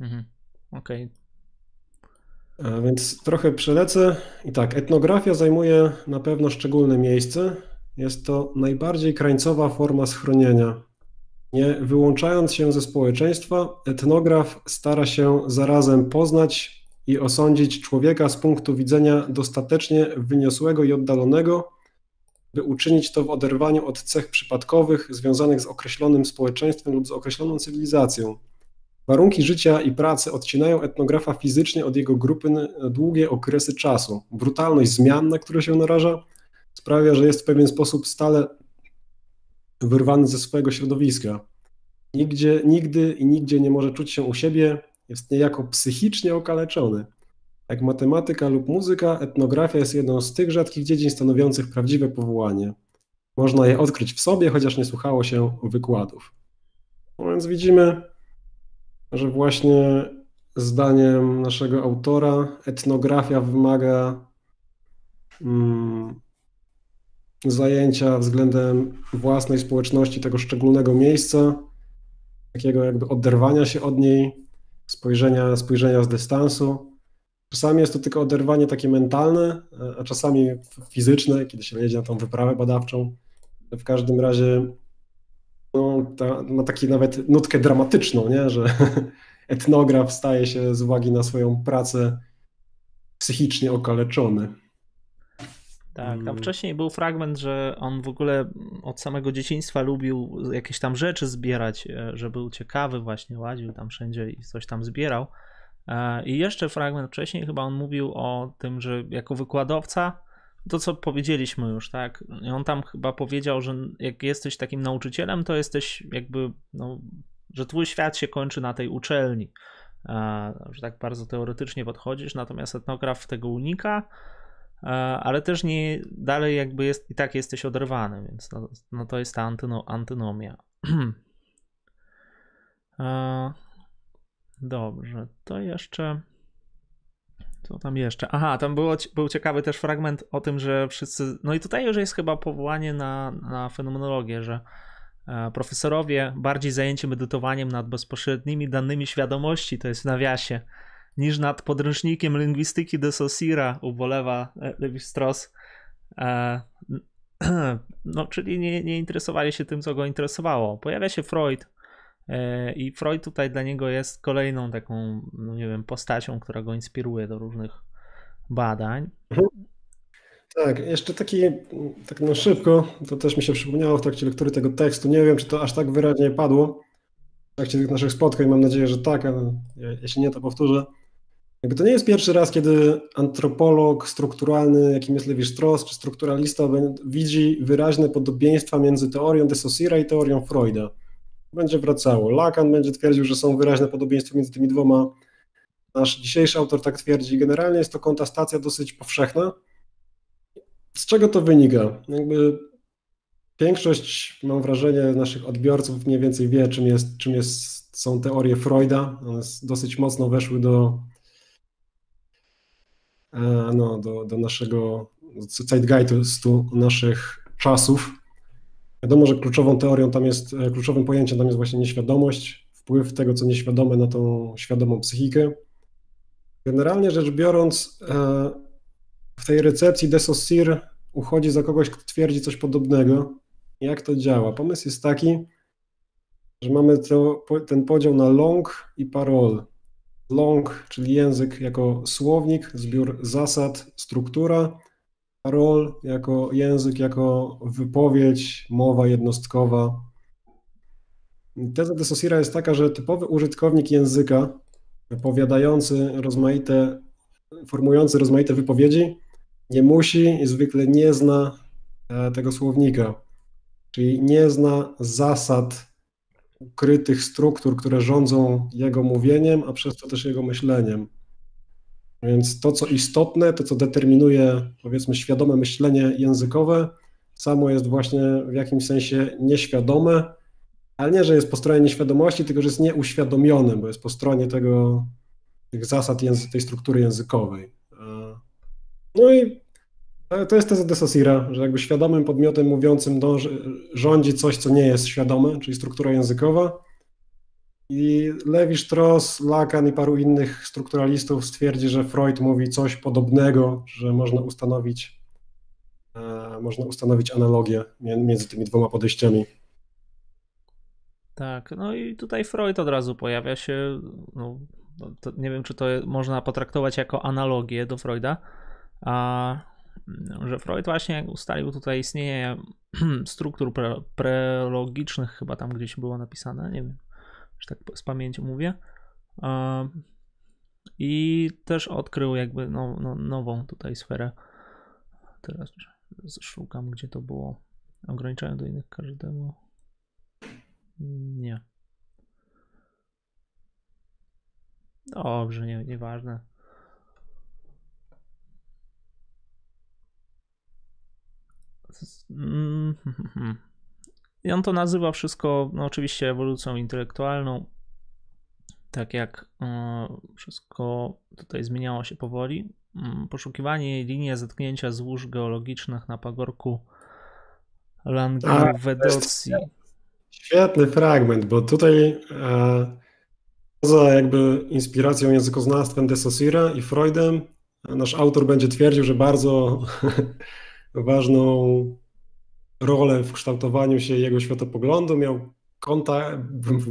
Mhm. Okej. Okay. Więc trochę przelecę. I tak, etnografia zajmuje na pewno szczególne miejsce. Jest to najbardziej krańcowa forma schronienia. Nie wyłączając się ze społeczeństwa, etnograf stara się zarazem poznać i osądzić człowieka z punktu widzenia dostatecznie wyniosłego i oddalonego, by uczynić to w oderwaniu od cech przypadkowych związanych z określonym społeczeństwem lub z określoną cywilizacją. Warunki życia i pracy odcinają etnografa fizycznie od jego grupy na długie okresy czasu. Brutalność zmian, na które się naraża, sprawia, że jest w pewien sposób stale wyrwany ze swojego środowiska. Nigdzie, nigdy i nigdzie nie może czuć się u siebie, jest niejako psychicznie okaleczony. Jak matematyka lub muzyka, etnografia jest jedną z tych rzadkich dziedzin stanowiących prawdziwe powołanie. Można je odkryć w sobie, chociaż nie słuchało się wykładów. No więc widzimy, że właśnie zdaniem naszego autora etnografia wymaga mm, zajęcia względem własnej społeczności tego szczególnego miejsca, takiego jakby oderwania się od niej, spojrzenia, spojrzenia z dystansu. Czasami jest to tylko oderwanie takie mentalne, a czasami fizyczne, kiedy się jedzie na tą wyprawę badawczą. W każdym razie no, ta, ma taki nawet nutkę dramatyczną, nie? że etnograf staje się z uwagi na swoją pracę psychicznie okaleczony. Tak, tam mm. wcześniej był fragment, że on w ogóle od samego dzieciństwa lubił jakieś tam rzeczy zbierać, e, że był ciekawy, właśnie łaził tam wszędzie i coś tam zbierał. E, I jeszcze fragment wcześniej chyba on mówił o tym, że jako wykładowca, to co powiedzieliśmy już, tak? I on tam chyba powiedział, że jak jesteś takim nauczycielem, to jesteś jakby, no, że twój świat się kończy na tej uczelni. E, że tak bardzo teoretycznie podchodzisz, natomiast etnograf tego unika ale też nie dalej jakby jest i tak jesteś oderwany, więc no, no to jest ta antyno, antynomia. E, dobrze, to jeszcze. Co tam jeszcze? Aha, tam było, był ciekawy też fragment o tym, że wszyscy. No i tutaj już jest chyba powołanie na, na fenomenologię, że e, profesorowie bardziej zajęci medytowaniem nad bezpośrednimi danymi świadomości, to jest w nawiasie, niż nad podręcznikiem lingwistyki de Saussura ubolewa e, Levi-Strauss. E, no, czyli nie, nie interesowali się tym, co go interesowało. Pojawia się Freud e, i Freud tutaj dla niego jest kolejną taką, no nie wiem, postacią, która go inspiruje do różnych badań. Tak, jeszcze taki, tak na szybko, to też mi się przypomniało w trakcie lektury tego tekstu. Nie wiem, czy to aż tak wyraźnie padło w trakcie tych naszych spotkań. Mam nadzieję, że tak, ale jeśli nie, to powtórzę. Jakby to nie jest pierwszy raz, kiedy antropolog strukturalny, jakim jest Levi-Strauss, czy strukturalista, widzi wyraźne podobieństwa między teorią de Saussura i teorią Freuda. Będzie wracało. Lacan będzie twierdził, że są wyraźne podobieństwa między tymi dwoma. Nasz dzisiejszy autor tak twierdzi. Generalnie jest to kontrastacja dosyć powszechna. Z czego to wynika? Jakby większość, mam wrażenie, naszych odbiorców mniej więcej wie, czym, jest, czym jest, są teorie Freuda. One dosyć mocno weszły do no, do, do naszego zeitgeistu naszych czasów. Wiadomo, że kluczową teorią tam jest, e, kluczowym pojęciem tam jest właśnie nieświadomość, wpływ tego, co nieświadome na tą świadomą psychikę. Generalnie rzecz biorąc, e, w tej recepcji de Saussure uchodzi za kogoś, kto twierdzi coś podobnego. Jak to działa? Pomysł jest taki, że mamy to, ten podział na long i parole. Long, czyli język jako słownik, zbiór zasad, struktura, rol jako język, jako wypowiedź, mowa jednostkowa. Teza de Saussura jest taka, że typowy użytkownik języka, opowiadający rozmaite, formujący rozmaite wypowiedzi, nie musi i zwykle nie zna e, tego słownika, czyli nie zna zasad ukrytych struktur, które rządzą jego mówieniem, a przez to też jego myśleniem. Więc to, co istotne, to, co determinuje, powiedzmy, świadome myślenie językowe, samo jest właśnie w jakimś sensie nieświadome, ale nie, że jest po stronie nieświadomości, tylko że jest nieuświadomione, bo jest po stronie tego, tych zasad tej struktury językowej. No i to jest teza de że jakby świadomym podmiotem mówiącym rządzi coś, co nie jest świadome, czyli struktura językowa. I Lewi Strauss, Lacan i paru innych strukturalistów stwierdzi, że Freud mówi coś podobnego, że można ustanowić, e, można ustanowić analogię między tymi dwoma podejściami. Tak, no i tutaj Freud od razu pojawia się. No, nie wiem, czy to można potraktować jako analogię do Freuda, a że Freud właśnie ustalił tutaj istnienie struktur pre prelogicznych, chyba tam gdzieś było napisane, nie wiem, że tak z pamięci mówię. I też odkrył jakby no, no, nową tutaj sferę. Teraz szukam, gdzie to było. Ograniczają do innych każdego. Nie. Dobrze, nie, nieważne. I on to nazywa wszystko, no oczywiście, ewolucją intelektualną. Tak jak e, wszystko tutaj zmieniało się powoli. Mm, poszukiwanie linii zetknięcia złóż geologicznych na pagorku Languedocji. Świetny fragment, bo tutaj e, poza jakby inspiracją językoznawstwem de Saussure i Freudem, nasz autor będzie twierdził, że bardzo ważną rolę w kształtowaniu się jego światopoglądu miał kontakt,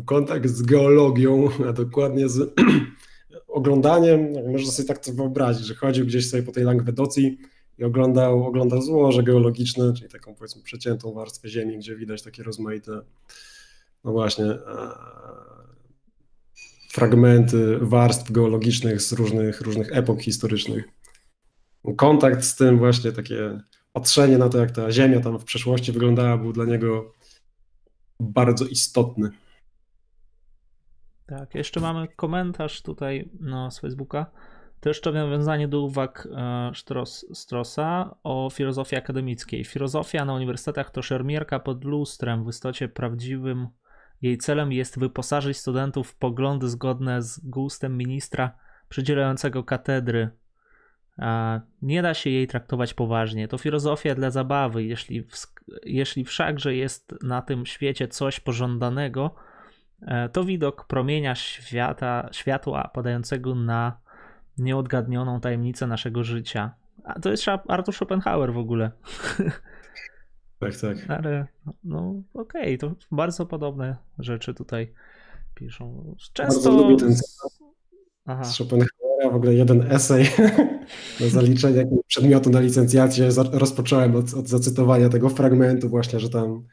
kontakt z geologią, a dokładnie z oglądaniem, można sobie tak to wyobrazić, że chodził gdzieś sobie po tej Langwedocji i oglądał, oglądał złoże geologiczne, czyli taką powiedzmy przeciętą warstwę ziemi, gdzie widać takie rozmaite, no właśnie, fragmenty warstw geologicznych z różnych, różnych epok historycznych. Kontakt z tym właśnie takie patrzenie na to, jak ta ziemia tam w przeszłości wyglądała, był dla niego bardzo istotny. Tak, jeszcze mamy komentarz tutaj no, z Facebooka. To jeszcze nawiązanie do uwag e, Strossa o filozofii akademickiej. Filozofia na uniwersytetach to szermierka pod lustrem. W istocie prawdziwym jej celem jest wyposażyć studentów w poglądy zgodne z gustem ministra przydzielającego katedry. Nie da się jej traktować poważnie. To filozofia dla zabawy. Jeśli, jeśli wszakże jest na tym świecie coś pożądanego, e, to widok promienia świata, światła padającego na nieodgadnioną tajemnicę naszego życia. A to jest Arthur Schopenhauer w ogóle. Tak, tak. Ale no okej, okay, to bardzo podobne rzeczy tutaj piszą. Często... Bardzo lubię ten Aha. z Schopenhauera, w ogóle jeden esej do zaliczenia przedmiotu na licencjacie. Rozpocząłem od, od zacytowania tego fragmentu właśnie, że tam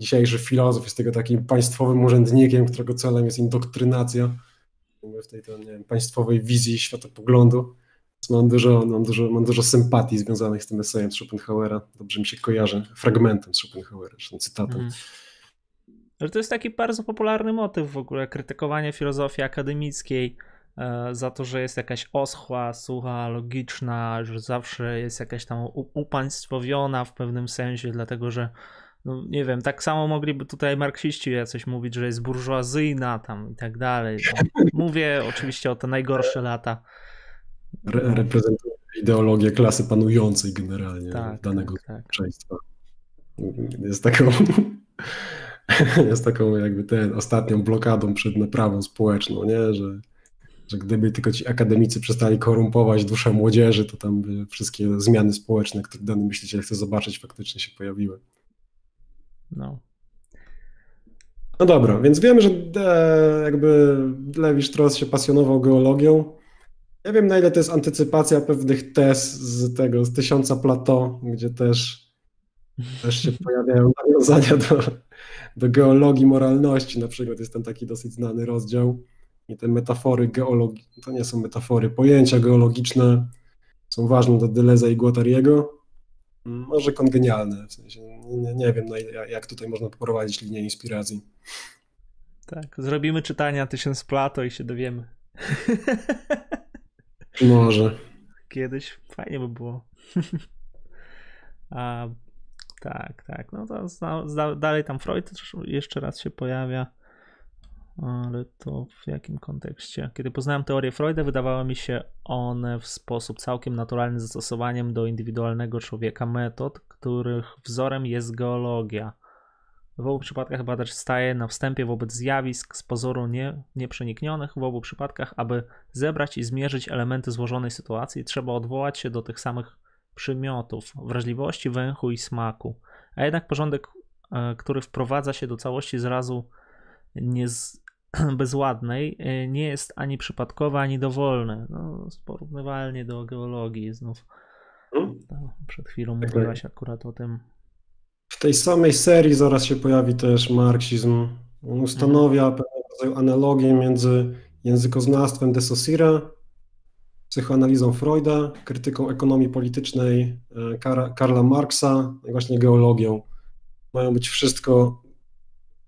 dzisiejszy filozof jest tego takim państwowym urzędnikiem, którego celem jest indoktrynacja w tej to, nie wiem, państwowej wizji światopoglądu. Mam dużo, mam, dużo, mam dużo sympatii związanych z tym esejem Schopenhauera. Dobrze mi się kojarzy fragmentem Schopenhauera, zresztą cytatem. Mm. Że to jest taki bardzo popularny motyw w ogóle, krytykowanie filozofii akademickiej za to, że jest jakaś oschła, sucha, logiczna, że zawsze jest jakaś tam upaństwowiona w pewnym sensie, dlatego że no nie wiem, tak samo mogliby tutaj marksiści jacyś mówić, że jest burżuazyjna tam i tak dalej. No, mówię oczywiście o te najgorsze lata Re reprezentuje ideologię klasy panującej generalnie tak, danego tak, tak. społeczeństwa. Jest taką, jest taką jakby ten ostatnią blokadą przed naprawą społeczną, nie? Że, że gdyby tylko ci akademicy przestali korumpować duszę młodzieży, to tam by wszystkie zmiany społeczne, które dany myśliciel chce zobaczyć, faktycznie się pojawiły. No. No dobra, więc wiemy, że e, jakby Lewi Strauss się pasjonował geologią. Ja wiem, na ile to jest antycypacja pewnych tez z tego, z tysiąca plato, gdzie też, też się pojawiają nawiązania do, do geologii moralności. Na przykład jest ten taki dosyć znany rozdział i te metafory geologii, to nie są metafory, pojęcia geologiczne są ważne dla Deleza i Guattariego. Może kongenialne, w sensie nie, nie wiem, ile, jak tutaj można poprowadzić linię inspiracji. Tak, zrobimy czytania tysiąc plato i się dowiemy. Może. Kiedyś fajnie by było. A, tak, tak. No to zna, zna, dalej tam Freud jeszcze raz się pojawia. Ale to w jakim kontekście? Kiedy poznałem teorię Freuda, wydawały mi się one w sposób całkiem naturalny zastosowaniem do indywidualnego człowieka metod, których wzorem jest geologia. W obu przypadkach badacz staje na wstępie wobec zjawisk z pozoru nie, nieprzeniknionych. W obu przypadkach, aby zebrać i zmierzyć elementy złożonej sytuacji, trzeba odwołać się do tych samych przymiotów wrażliwości, węchu i smaku. A jednak porządek, e, który wprowadza się do całości zrazu nie z, bezładnej, e, nie jest ani przypadkowy, ani dowolny. No, porównywalnie do geologii znów. Hmm? Przed chwilą tak mówiłaś akurat o tym. W tej samej serii zaraz się pojawi też marksizm. On ustanawia mhm. pewnego rodzaju analogię między językoznawstwem de Saussure, psychoanalizą Freuda, krytyką ekonomii politycznej e, Karla Marksa i właśnie geologią. Mają być wszystko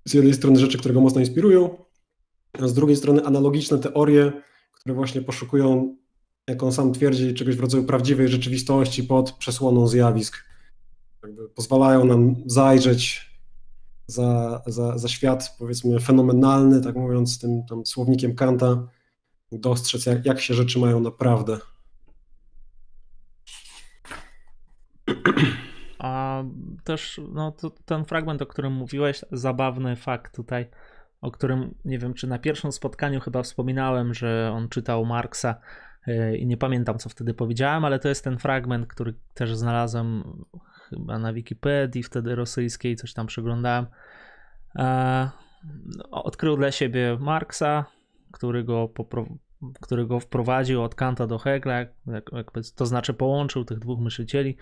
z jednej strony rzeczy, które go mocno inspirują, a z drugiej strony analogiczne teorie, które właśnie poszukują, jak on sam twierdzi, czegoś w rodzaju prawdziwej rzeczywistości pod przesłoną zjawisk. Jakby pozwalają nam zajrzeć za, za, za świat, powiedzmy, fenomenalny, tak mówiąc, tym tam słownikiem Kanta, dostrzec, jak, jak się rzeczy mają naprawdę. A też no, ten fragment, o którym mówiłeś, zabawny fakt tutaj, o którym nie wiem, czy na pierwszym spotkaniu chyba wspominałem, że on czytał Marksa e, i nie pamiętam, co wtedy powiedziałem, ale to jest ten fragment, który też znalazłem chyba na Wikipedii wtedy rosyjskiej, coś tam przeglądałem. E, odkrył dla siebie Marksa, który go, który go wprowadził od Kanta do Hegla, to znaczy połączył tych dwóch myślicieli.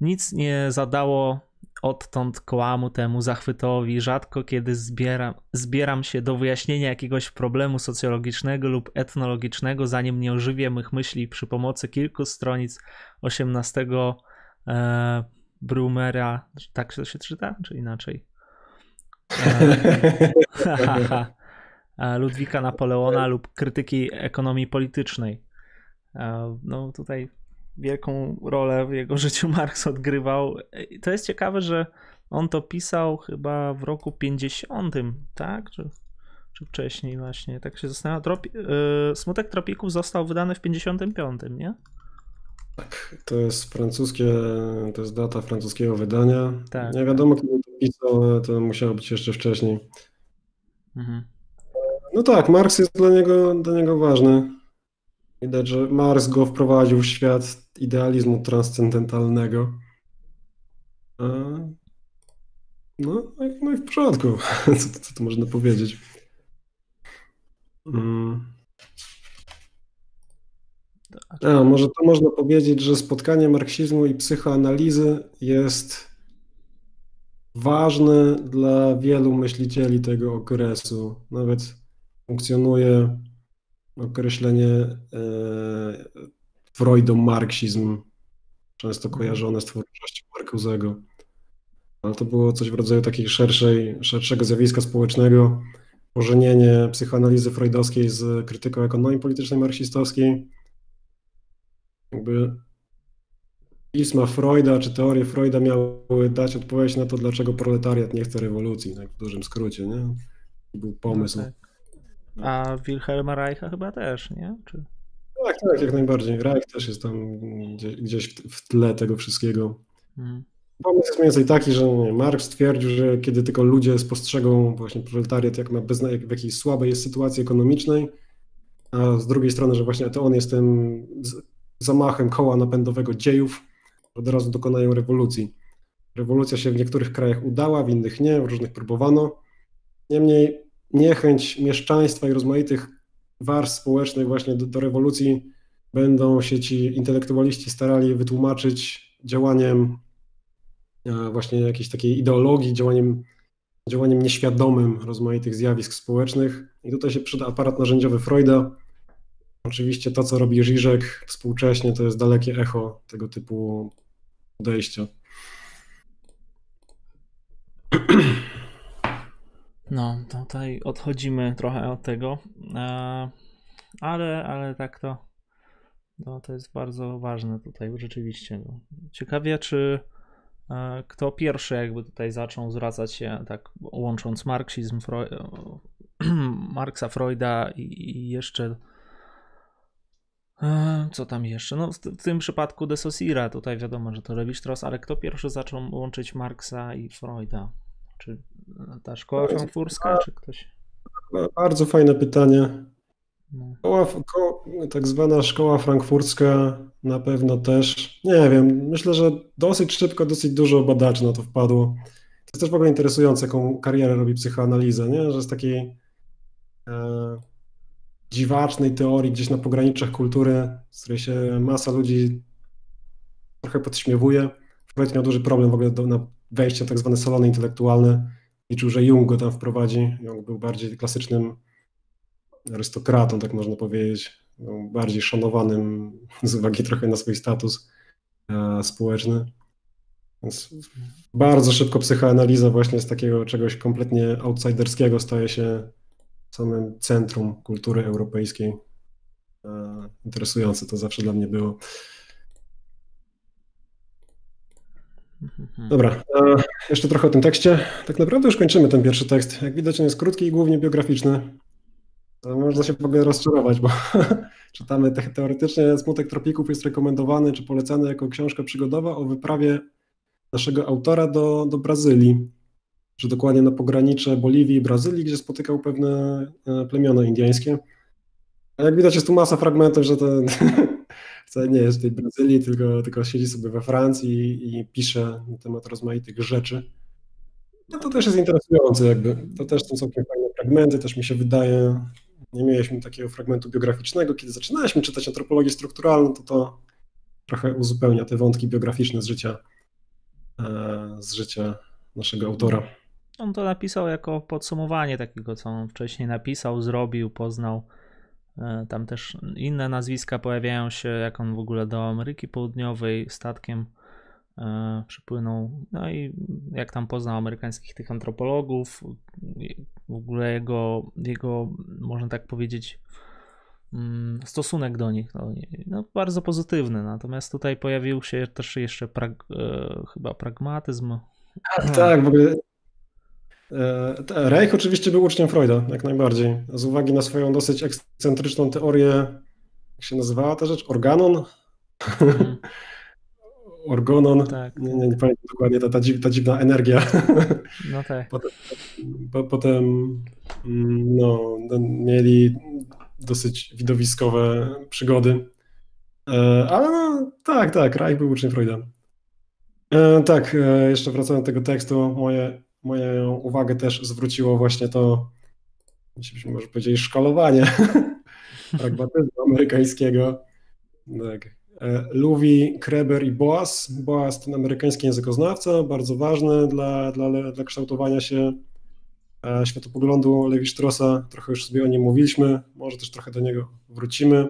Nic nie zadało odtąd kłamu temu zachwytowi. Rzadko kiedy zbieram, zbieram się do wyjaśnienia jakiegoś problemu socjologicznego lub etnologicznego, zanim nie ożywię mych myśli przy pomocy kilku stronic XVIII e, Brumera. Tak to się czyta, czy inaczej? E, e, Ludwika Napoleona lub krytyki ekonomii politycznej. E, no tutaj wielką rolę w jego życiu Marx odgrywał. To jest ciekawe, że on to pisał chyba w roku 50, tak? Czy, czy wcześniej właśnie, tak się zastanawiam. Tropi yy, Smutek Tropików został wydany w 55, nie? Tak, to jest francuskie, to jest data francuskiego wydania. Tak. Nie wiadomo, kiedy to pisał, ale to musiało być jeszcze wcześniej. Mhm. No tak, Marx jest dla niego, dla niego ważny. Widać, że Marx go wprowadził w świat idealizmu transcendentalnego. No, no i w porządku. Co, co można powiedzieć? Hmm. A, może to można powiedzieć, że spotkanie marksizmu i psychoanalizy jest ważne dla wielu myślicieli tego okresu. Nawet funkcjonuje określenie e, Freudo-marksizm, często kojarzone z twórczością Marcusego. Ale to było coś w rodzaju takiej szerszej, szerszego zjawiska społecznego, pożenienie psychoanalizy freudowskiej z krytyką ekonomii politycznej marksistowskiej. Jakby pisma Freuda czy teorie Freuda miały dać odpowiedź na to, dlaczego proletariat nie chce rewolucji, tak w dużym skrócie, nie? Był pomysł. No tak. A Wilhelma Reicha chyba też, nie? Czy... Tak, tak, jak najbardziej. Reich też jest tam gdzieś w tle tego wszystkiego. Hmm. Pomysł jest mniej więcej taki, że nie, Marx stwierdził, że kiedy tylko ludzie spostrzegą właśnie proletariat jak ma bezna- w jakiejś słabej jest sytuacji ekonomicznej, a z drugiej strony, że właśnie to on jest tym zamachem koła napędowego dziejów, od razu dokonają rewolucji. Rewolucja się w niektórych krajach udała, w innych nie, w różnych próbowano. Niemniej niechęć mieszczaństwa i rozmaitych warstw społecznych właśnie do, do rewolucji będą się ci intelektualiści starali wytłumaczyć działaniem e, właśnie jakiejś takiej ideologii, działaniem, działaniem nieświadomym rozmaitych zjawisk społecznych. I tutaj się przyda aparat narzędziowy Freuda. Oczywiście to, co robi Żyżek współcześnie, to jest dalekie echo tego typu podejścia. No, tutaj odchodzimy trochę od tego, e, ale, ale tak to, no, to jest bardzo ważne tutaj rzeczywiście. No. Ciekawie, czy e, kto pierwszy jakby tutaj zaczął zwracać się, tak łącząc marksizm, Freud, Marksa, Freuda i, jeszcze e, co tam jeszcze? No, w, tym przypadku de Saussure, tutaj wiadomo, że to Levi Strauss, ale kto pierwszy zaczął łączyć Marksa i Freuda? Czy ta szkoła frankfurska, czy ktoś? Bardzo fajne pytanie. No. Szkoła, tak zwana szkoła frankfurcka na pewno też. Nie wiem, myślę, że dosyć szybko, dosyć dużo badaczy na to wpadło. To jest też w ogóle interesujące, jaką karierę robi psychoanaliza, nie? że z takiej e, dziwacznej teorii gdzieś na pograniczach kultury, z której się masa ludzi trochę podśmiewuje. Freud miał duży problem w ogóle do, na wejście tak zwane salony intelektualne. Liczył, że Jung go tam wprowadzi. Jung był bardziej klasycznym arystokratą, tak można powiedzieć. Był bardziej szanowanym z uwagi trochę na swój status e, społeczny. Więc bardzo szybko psychoanaliza właśnie z takiego czegoś kompletnie outsiderskiego staje się samym centrum kultury europejskiej. E, interesujące to zawsze dla mnie było. Dobra, e, jeszcze trochę o tym tekście. Tak naprawdę już kończymy ten pierwszy tekst. Jak widać, on jest krótki i głównie biograficzny. Można się rozczarować, bo czytamy te, teoretycznie Smutek Tropików jest rekomendowany czy polecany jako książka przygodowa o wyprawie naszego autora do, do Brazylii, że dokładnie na pogranicze Boliwii i Brazylii, gdzie spotykał pewne e, plemiona indyjskie. A jak widać jest tu masa fragmentów, że to wcale nie jest w tej Brazylii, tylko, tylko siedzi sobie we Francji i, pisze na temat rozmaitych rzeczy. No to też jest interesujące jakby. To też są całkiem fajne fragmenty, też mi się wydaje, nie mieliśmy takiego fragmentu biograficznego. Kiedy zaczynaliśmy czytać antropologię strukturalną, to to trochę uzupełnia te wątki biograficzne z życia, e, z życia naszego autora. On to napisał jako podsumowanie takiego, co on wcześniej napisał, zrobił, poznał. E, tam też inne nazwiska pojawiają się, jak on w ogóle do Ameryki Południowej statkiem e, przypłynął. No i jak tam poznał amerykańskich tych antropologów, w ogóle jego, jego można tak powiedzieć, mm, stosunek do nich no, no, bardzo pozytywny. Natomiast tutaj pojawił się też jeszcze prag, e, chyba pragmatyzm. Tak, tak, w ogóle. E, Reich oczywiście był uczniem Freuda, jak najbardziej. Z uwagi na swoją dosyć ekscentryczną teorię, jak się nazywała ta rzecz? Organon? Mm. Orgonon, tak. nie, nie, nie pamiętam dokładnie, ta, ta, dziw, ta dziwna energia. No tak. Potem, po, potem mm, no, mieli dosyć widowiskowe przygody. E, ale no, tak, tak, Reich był uczniem Freuda. E, tak, jeszcze wracając do tego tekstu, moje, moją uwagę też zwróciło właśnie to, byśmy może powiedzieli, szkalowanie pragmatyzmu amerykańskiego. Tak. E, Kreber i Boas. Boas to amerykański językoznawca, bardzo ważny dla, dla, dla kształtowania się e, światopoglądu Lewi Straussa. Trochę już sobie o nim mówiliśmy, może też trochę do niego wrócimy,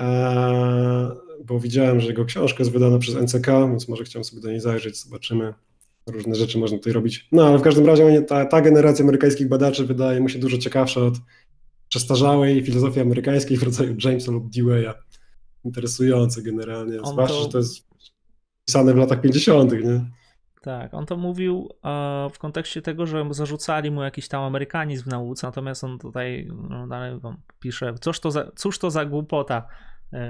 e, bo widziałem, że jego książka jest wydana przez NCK, więc może chciałem sobie do niej zajrzeć, zobaczymy. Różne rzeczy można tutaj robić. No ale w każdym razie ta, ta generacja amerykańskich badaczy wydaje mi się dużo ciekawsza od przestarzałej filozofii amerykańskiej w rodzaju Jamesa lub Dewey'a interesujące generalnie, on zwłaszcza, to... że to jest pisane w latach 50., nie? Tak, on to mówił e, w kontekście tego, że zarzucali mu jakiś tam amerykanizm w nauce, natomiast on tutaj no, dalej pisze, cóż to za, cóż to za głupota,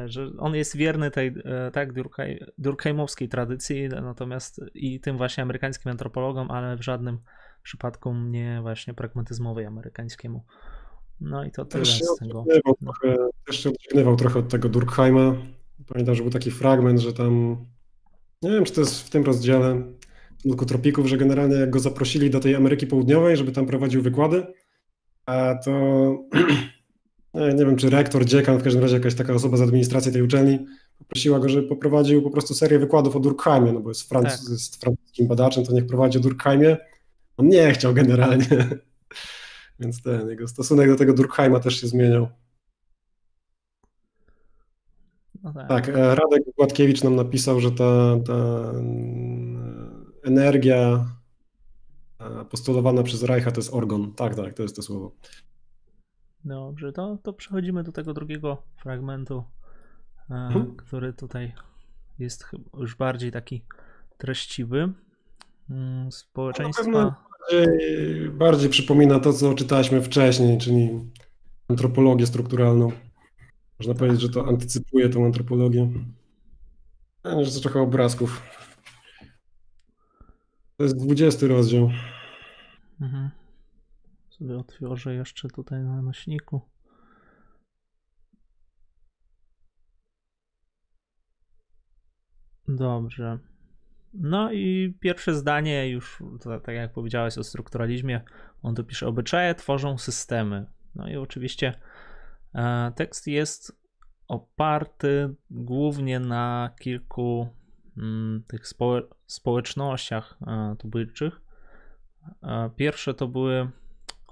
że on jest wierny tej e, tak Durkheim, Durkheimowskiej tradycji, natomiast i tym właśnie amerykańskim antropologom, ale w żadnym przypadku nie właśnie pragmatyzmowej amerykańskiemu. No i to tyle też z tego. No. Trochę, też się odżegnywał trochę od tego Durkheima. Pamiętam, że był taki fragment, że tam, nie wiem, czy to jest w tym rozdziale Tylko Tropików, że generalnie jak go zaprosili do tej Ameryki Południowej, żeby tam prowadził wykłady, a to nie, nie wiem, czy rektor, dziekan, w każdym razie jakaś taka osoba z administracji tej uczelni poprosiła go, żeby poprowadził po prostu serię wykładów o Durkheimie, no bo jest, franc tak. jest francuskim badaczem, to niech prowadzi o Durkheimie. On nie chciał generalnie. Więc ten jego stosunek do tego Durkheima też się zmieniał. No tak. tak, e, Radek Gładkiewicz nam napisał, że ta, ta mm, energia e, postulowana przez Reicha to jest organ. Tak, tak, to jest to słowo. Dobrze, to, to przechodzimy do tego drugiego fragmentu, hmm. który tutaj jest już bardziej taki treściwy. Mm, społeczeństwa bardziej, bardziej przypomina to, co czytaliśmy wcześniej, czyli antropologię strukturalną. Można powiedzieć, że to antycypuje tą antropologię. Ja że to trochę obrazków. To jest 20 rozdział. Mhm. Sobie otworzę jeszcze tutaj na nośniku. Dobrze. No i pierwsze zdanie, już tak jak powiedziałeś o strukturalizmie, on tu pisze: obyczaje tworzą systemy. No i oczywiście e, tekst jest oparty głównie na kilku mm, tych społe społecznościach e, tubylczych. E, pierwsze to były,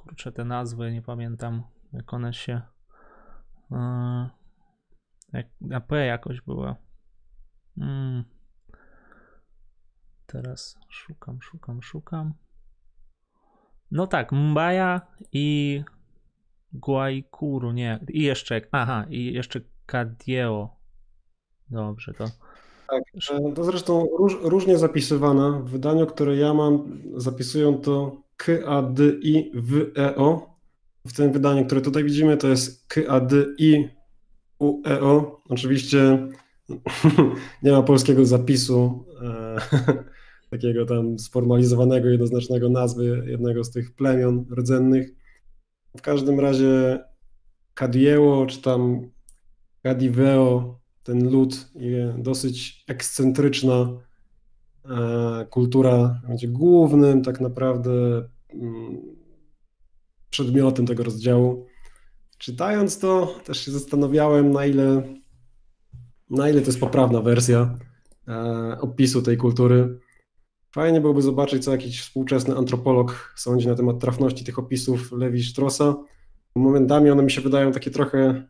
kurczę, te nazwy, nie pamiętam jak one się. E, jak, na P jakoś były. Mm. Teraz szukam, szukam, szukam. No tak, Mbaja i Guaikuru, nie. I jeszcze, aha, i jeszcze Kadieo. Dobrze, to. Tak, to zresztą róż, różnie zapisywane. W wydaniu, które ja mam, zapisują to K, A, D, I, W, tym wydaniu, które tutaj widzimy, to jest K, A, D, I, U, E, O. Oczywiście nie ma polskiego zapisu e, takiego tam sformalizowanego, jednoznacznego nazwy jednego z tych plemion rdzennych. W każdym razie Kadieło czy tam Kadiveo, ten lud dosyć ekscentryczna kultura będzie głównym tak naprawdę mm, przedmiotem tego rozdziału. Czytając to, też się zastanawiałem, na ile, na ile to jest poprawna wersja e, opisu tej kultury. Fajnie byłoby zobaczyć, co jakiś współczesny antropolog sądzi na temat trafności tych opisów Lewi Straussa. Momentami one mi się wydają takie trochę,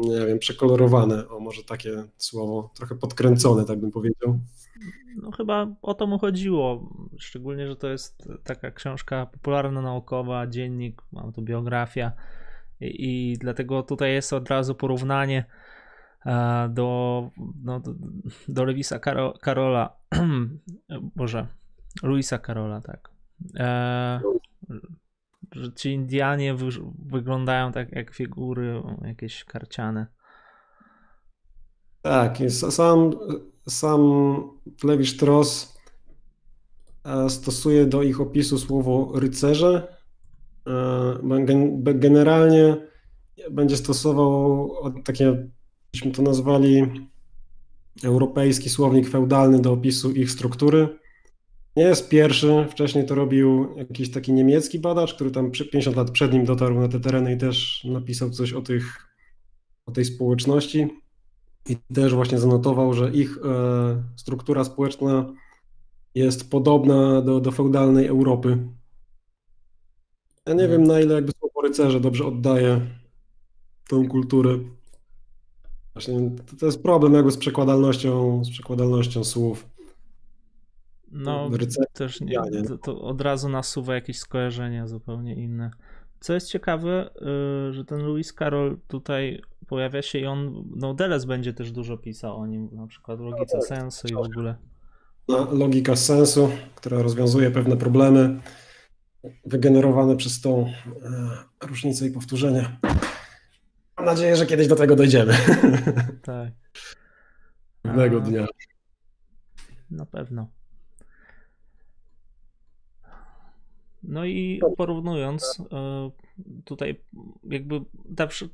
nie wiem, przekolorowane, może takie słowo, trochę podkręcone, tak bym powiedział. No chyba o to mu chodziło, szczególnie, że to jest taka książka popularno-naukowa, dziennik, mam tu biografia i, i dlatego tutaj jest od razu porównanie E, do, no, do, do Lewisa Karo, Karola, Boże, Luisa Karola, tak. E, że ci Indianie wy, wyglądają tak jak figury jakieś karciane. Tak, sam, sam Lewi Strauss e, stosuje do ich opisu słowo rycerze. E, generalnie będzie stosował takie byśmy to nazwali europejski słownik feudalny do opisu ich struktury. Nie jest pierwszy, wcześniej to robił jakiś taki niemiecki badacz, który tam 50 lat przed nim dotarł na te tereny i też napisał coś o, tych, o tej społeczności. I też właśnie zanotował, że ich e, struktura społeczna jest podobna do, do feudalnej Europy. Ja nie wiem, na ile jakby słowo rycerze dobrze oddaje tą kulturę. Właśnie to, to jest problem jakby z przekładalnością, z przekładalnością słów. No, też nie, to, to, od razu nasuwa jakieś skojarzenia zupełnie inne. Co jest ciekawe, y, że ten Louis Carroll tutaj pojawia się i on, no Deles będzie też dużo pisał o nim, na przykład logice no, sensu i w ogóle. No, logika sensu, która rozwiązuje pewne problemy wygenerowane przez tą e, różnicę i powtórzenie. Mam nadzieję, że kiedyś do tego dojdziemy. Tak. Pewnego dnia. Na pewno. No i porównując, e, tutaj jakby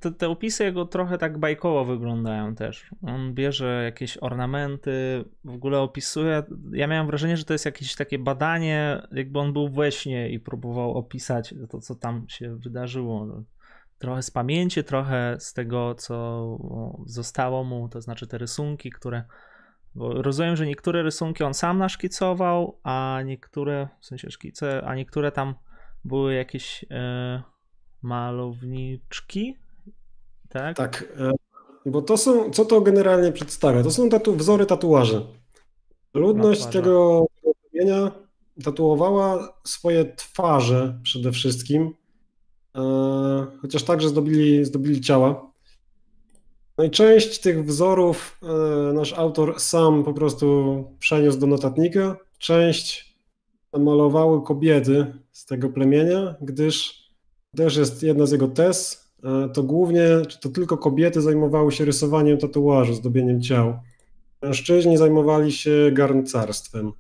te, te, opisy jego trochę tak bajkowo wyglądają też. On bierze jakieś ornamenty, w ogóle opisuje. Ja miałem wrażenie, że to jest jakieś takie badanie, jakby on był we śnie i próbował opisać to, co tam się wydarzyło trochę z pamięci, trochę z tego, co zostało mu, to znaczy te rysunki, które. Bo rozumiem, że niektóre rysunki on sam naszkicował, a niektóre, w sensie szkice, a niektóre tam były jakieś e, malowniczki, tak? Tak, e, bo to są, co to generalnie przedstawia? To są tatu, wzory tatuaży. Ludność tego rozumienia tatuowała swoje twarze przede wszystkim E, chociaż także zdobili, zdobili ciała. No i część tych wzorów e, nasz autor sam po prostu przeniósł do notatnika, część malowały kobiety z tego plemienia, gdyż też jest jedna z jego tez, e, to głównie, czy to tylko kobiety zajmowały się rysowaniem tatuażu, zdobieniem ciał. Mężczyźni zajmowali się garncarstwem.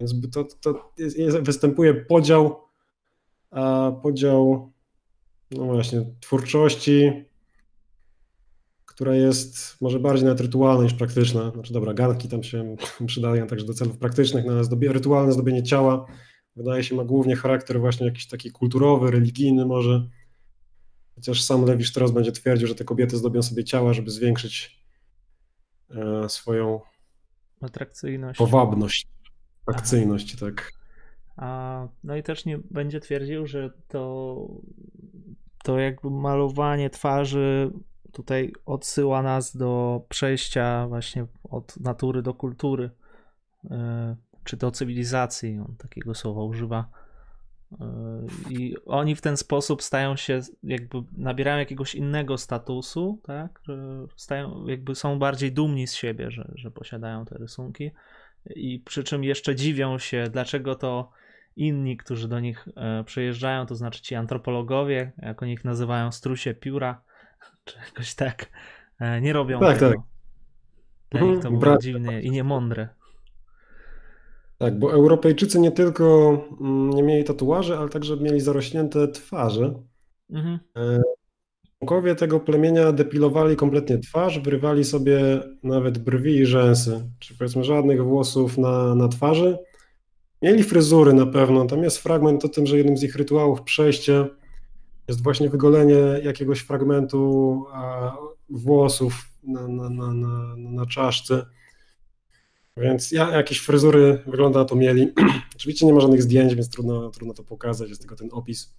Więc to, to jest, występuje podział, a podział, no właśnie, twórczości, która jest może bardziej nawet rytualna niż praktyczna. Znaczy dobra, garnki tam się przydają także do celów praktycznych, no ale rytualne zdobienie ciała wydaje się ma głównie charakter właśnie jakiś taki kulturowy, religijny może. Chociaż sam Lewi Strauss będzie twierdził, że te kobiety zdobią sobie ciała, żeby zwiększyć e, swoją atrakcyjność. Powabność, atrakcyjność, Aha. tak. A, no i też nie będzie twierdził, że to, to jakby malowanie twarzy tutaj odsyła nas do przejścia właśnie od natury do kultury, e, czy do cywilizacji, on takiego słowa używa. E, I oni w ten sposób stają się, jakby nabierają jakiegoś innego statusu, tak? Stają, jakby są bardziej dumni z siebie, że, że posiadają te rysunki. I przy czym jeszcze dziwią się, dlaczego to inni, którzy do nich e, przyjeżdżają, to znaczy ci antropologowie, jak oni ich nazywają, strusie pióra, czy jakoś tak, e, nie robią tak, tego. Tak. Dla nich to było dziwne i niemądre. Tak, bo Europejczycy nie tylko mm, nie mieli tatuaży, ale także mieli zarośnięte twarze. Mhm. E, członkowie tego plemienia depilowali kompletnie twarz, wyrywali sobie nawet brwi i rzęsy, czy powiedzmy żadnych włosów na, na twarzy. Mieli fryzury na pewno. Tam jest fragment o tym, że jednym z ich rytuałów przejście jest właśnie wygolenie jakiegoś fragmentu włosów na, na, na, na, na czaszce. Więc ja, jakieś fryzury wygląda to mieli. Oczywiście nie ma żadnych zdjęć, więc trudno, trudno to pokazać, jest tylko ten opis.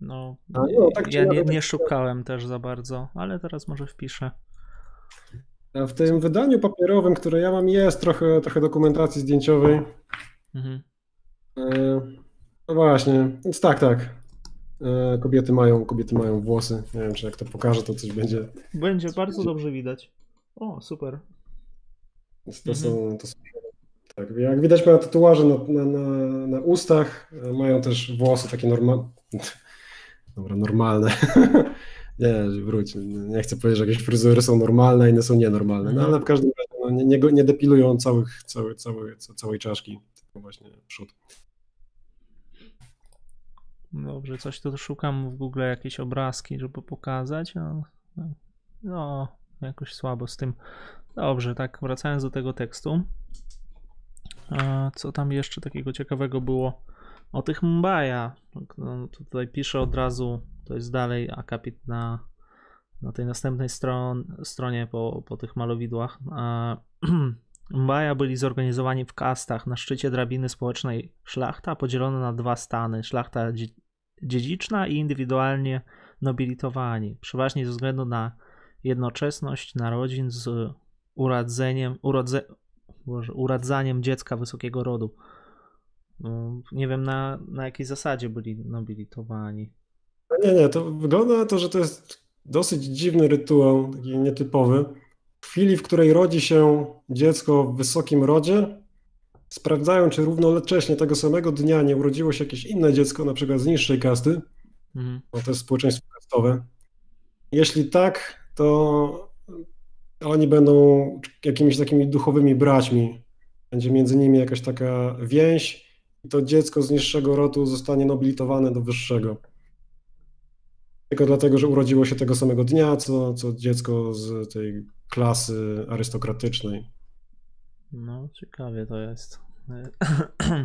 No, A, no tak ja nie, nie szukałem też za bardzo, ale teraz może wpiszę. A w tym wydaniu papierowym, które ja mam, jest trochę, trochę dokumentacji zdjęciowej. Mhm. E, no właśnie, więc tak, tak. E, kobiety mają, kobiety mają włosy. Nie wiem, czy jak to pokażę, to coś będzie. Będzie bardzo dobrze widać. O, super. Więc to, mhm. są, to są. Tak, jak widać, mają tatuaże na, na, na, na ustach, mają też włosy takie normalne. Dobra, normalne. nie, wróć. Nie chcę powiedzieć, że jakieś fryzury są normalne, inne są nienormalne. No mhm. ale w każdym razie no, nie, nie, nie depilują całych, całej, całej, całej czaszki, tylko właśnie przód. Dobrze, coś tu szukam w Google, jakieś obrazki, żeby pokazać. No, no, jakoś słabo z tym. Dobrze, tak, wracając do tego tekstu. Co tam jeszcze takiego ciekawego było? O tych Mbaja. No, tutaj piszę od razu, to jest dalej akapit na, na tej następnej stron, stronie po, po tych malowidłach. Mbaja byli zorganizowani w kastach na szczycie drabiny społecznej szlachta, podzielona na dwa stany: szlachta dziedziczna i indywidualnie nobilitowani, przeważnie ze względu na jednoczesność narodzin z urodzeniem, urodze, uradzaniem dziecka wysokiego rodu. No, nie wiem na, na jakiej zasadzie byli nobilitowani. No nie, nie, to wygląda na to, że to jest dosyć dziwny rytuał, taki nietypowy. W chwili, w której rodzi się dziecko w wysokim rodzie, sprawdzają, czy równocześnie tego samego dnia nie urodziło się jakieś inne dziecko, na przykład z niższej kasty, mhm. bo to jest społeczeństwo kastowe. Jeśli tak, to oni będą jakimiś takimi duchowymi braćmi. Będzie między nimi jakaś taka więź i to dziecko z niższego rodu zostanie nobilitowane do wyższego. Tylko dlatego, że urodziło się tego samego dnia, co, co dziecko z tej klasy arystokratycznej. No, ciekawie to jest.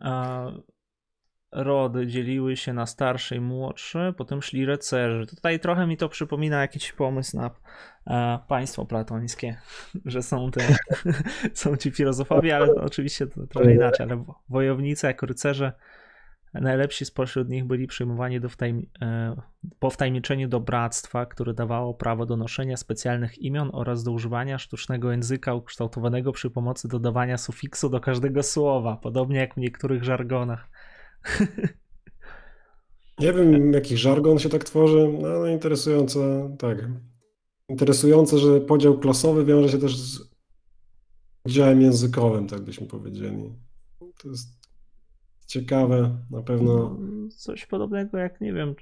A rody dzieliły się na starsze i młodsze, potem szli rycerze. Tutaj trochę mi to przypomina jakiś pomysł na e, państwo platońskie, że są te, są ci filozofowie, ale oczywiście to trochę inaczej, ale wojownicy jako rycerze Najlepsi spośród nich byli przyjmowani do wtajm- e, po wtajemniczeniu do bractwa, które dawało prawo do noszenia specjalnych imion oraz do używania sztucznego języka ukształtowanego przy pomocy dodawania sufiksu do każdego słowa, podobnie jak w niektórych żargonach. Nie wiem, jaki żargon się tak tworzy, no, ale interesujące, tak. Interesujące, że podział klasowy wiąże się też z udziałem językowym, tak byśmy powiedzieli. To jest ciekawe, na pewno. No, coś podobnego jak, nie wiem,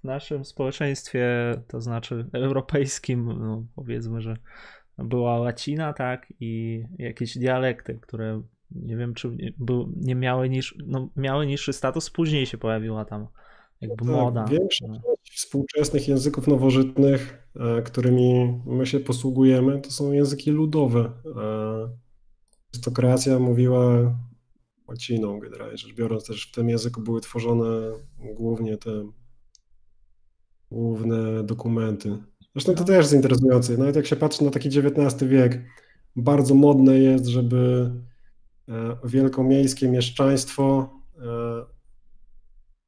w naszym społeczeństwie, to znaczy europejskim, no powiedzmy, że była łacina, tak, i jakieś dialekty, które nie wiem, czy był, nie miały, niż, no, miały niższy status, później się pojawiła tam jakby tak, moda. Większość no. współczesnych języków nowożytnych, e, którymi my się posługujemy, to są języki ludowe. Arystokracja mówiła łaciną generalnie rzecz biorąc. Też w tym języku były tworzone głównie te główne dokumenty. Zresztą to no. też jest interesujące. Nawet jak się patrzy na taki XIX wiek, bardzo modne jest, żeby e, wielkomiejskie mieszczaństwo e,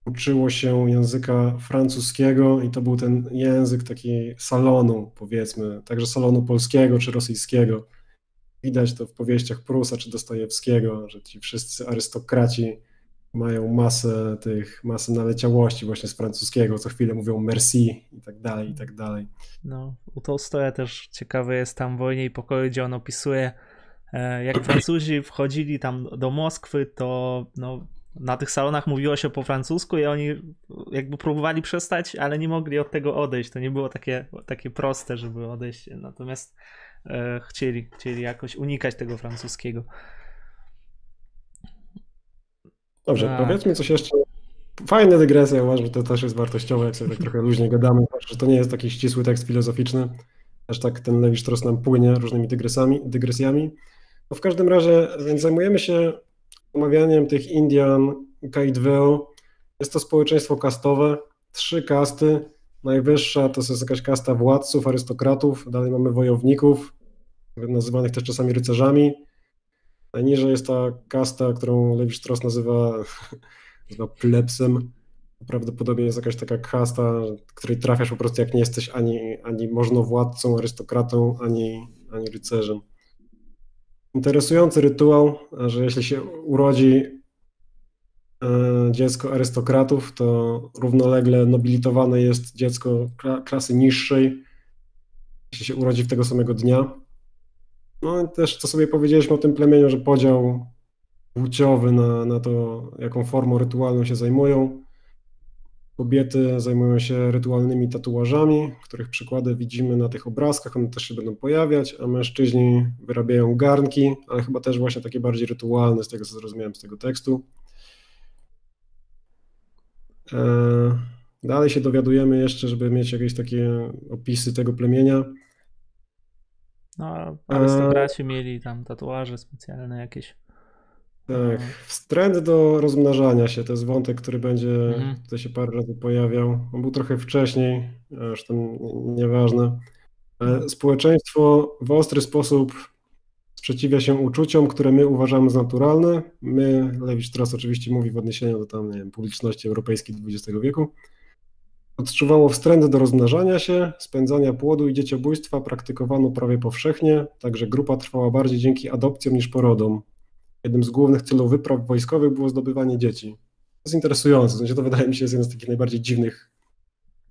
uczyło się języka francuskiego i to był ten język taki salonu, powiedzmy, także salonu polskiego czy rosyjskiego. Widać to w powieściach Prusa czy Dostojewskiego, że ci wszyscy arystokraci mają masę tych, masę naleciałości właśnie z francuskiego, co chwilę mówią merci i tak dalej, i tak dalej. No, u Tolstoja też ciekawe jest tam Wojnie i Pokoju, gdzie on opisuje, e, jak Francuzi wchodzili tam do Moskwy, to no, na tych salonach mówiło się po francusku i oni jakby próbowali przestać, ale nie mogli od tego odejść. To nie było takie, takie proste, żeby odejść. Natomiast e, chcieli, chcieli jakoś unikać tego francuskiego. Dobrze, tak. powiedzmy coś jeszcze. Fajna dygresja, uważam, że to też jest wartościowe, jak sobie tak trochę luźnie gadamy, że to nie jest taki ścisły tekst filozoficzny, aż tak ten Lewi-Strauss nam płynie różnymi dygresami, dygresjami. No w każdym razie, więc zajmujemy się omawianiem tych Indian, Kaidville. Jest to społeczeństwo kastowe, trzy kasty. Najwyższa to jest jakaś kasta władców, arystokratów, dalej mamy wojowników, nazywanych też czasami rycerzami. Najniżej jest ta kasta, którą Levi Strauss nazywa, nazywa plebsem. Prawdopodobnie jest jakaś taka kasta, której trafiasz po prostu jak nie jesteś ani, ani możnowładcą, arystokratą, ani, ani rycerzem. Interesujący rytuał, że jeśli się urodzi e, dziecko arystokratów, to równolegle nobilitowane jest dziecko klasy niższej, jeśli się urodzi w tego samego dnia. No i też co sobie powiedzieliśmy o tym plemieniu, że podział płciowy na, na to, jaką formą rytualną się zajmują. Kobiety zajmują się rytualnymi tatuażami, których przykłady widzimy na tych obrazkach, one też się będą pojawiać, a mężczyźni wyrabiają garnki, ale chyba też właśnie takie bardziej rytualne, z tego co zrozumiałem z tego tekstu. E, dalej się dowiadujemy jeszcze, żeby mieć jakieś takie opisy tego plemienia. No, arystokraci mieli tam tatuaże specjalne jakieś. Tak, wstręt do rozmnażania się, to jest wątek, który będzie mhm. tutaj się parę razy pojawiał. On był trochę wcześniej, zresztą nieważne. Mhm. Społeczeństwo w ostry sposób sprzeciwia się uczuciom, które my uważamy za naturalne. My, Lewicz teraz oczywiście mówi w odniesieniu do tam, nie wiem, publiczności europejskiej XX wieku. Odczuwało wstręt do rozmnażania się, spędzania płodu i dzieciobójstwa praktykowano prawie powszechnie, także grupa trwała bardziej dzięki adopcjom niż porodom. Jednym z głównych celów wypraw wojskowych było zdobywanie dzieci. To jest interesujące, w sensie to wydaje mi się jest jeden z takich najbardziej dziwnych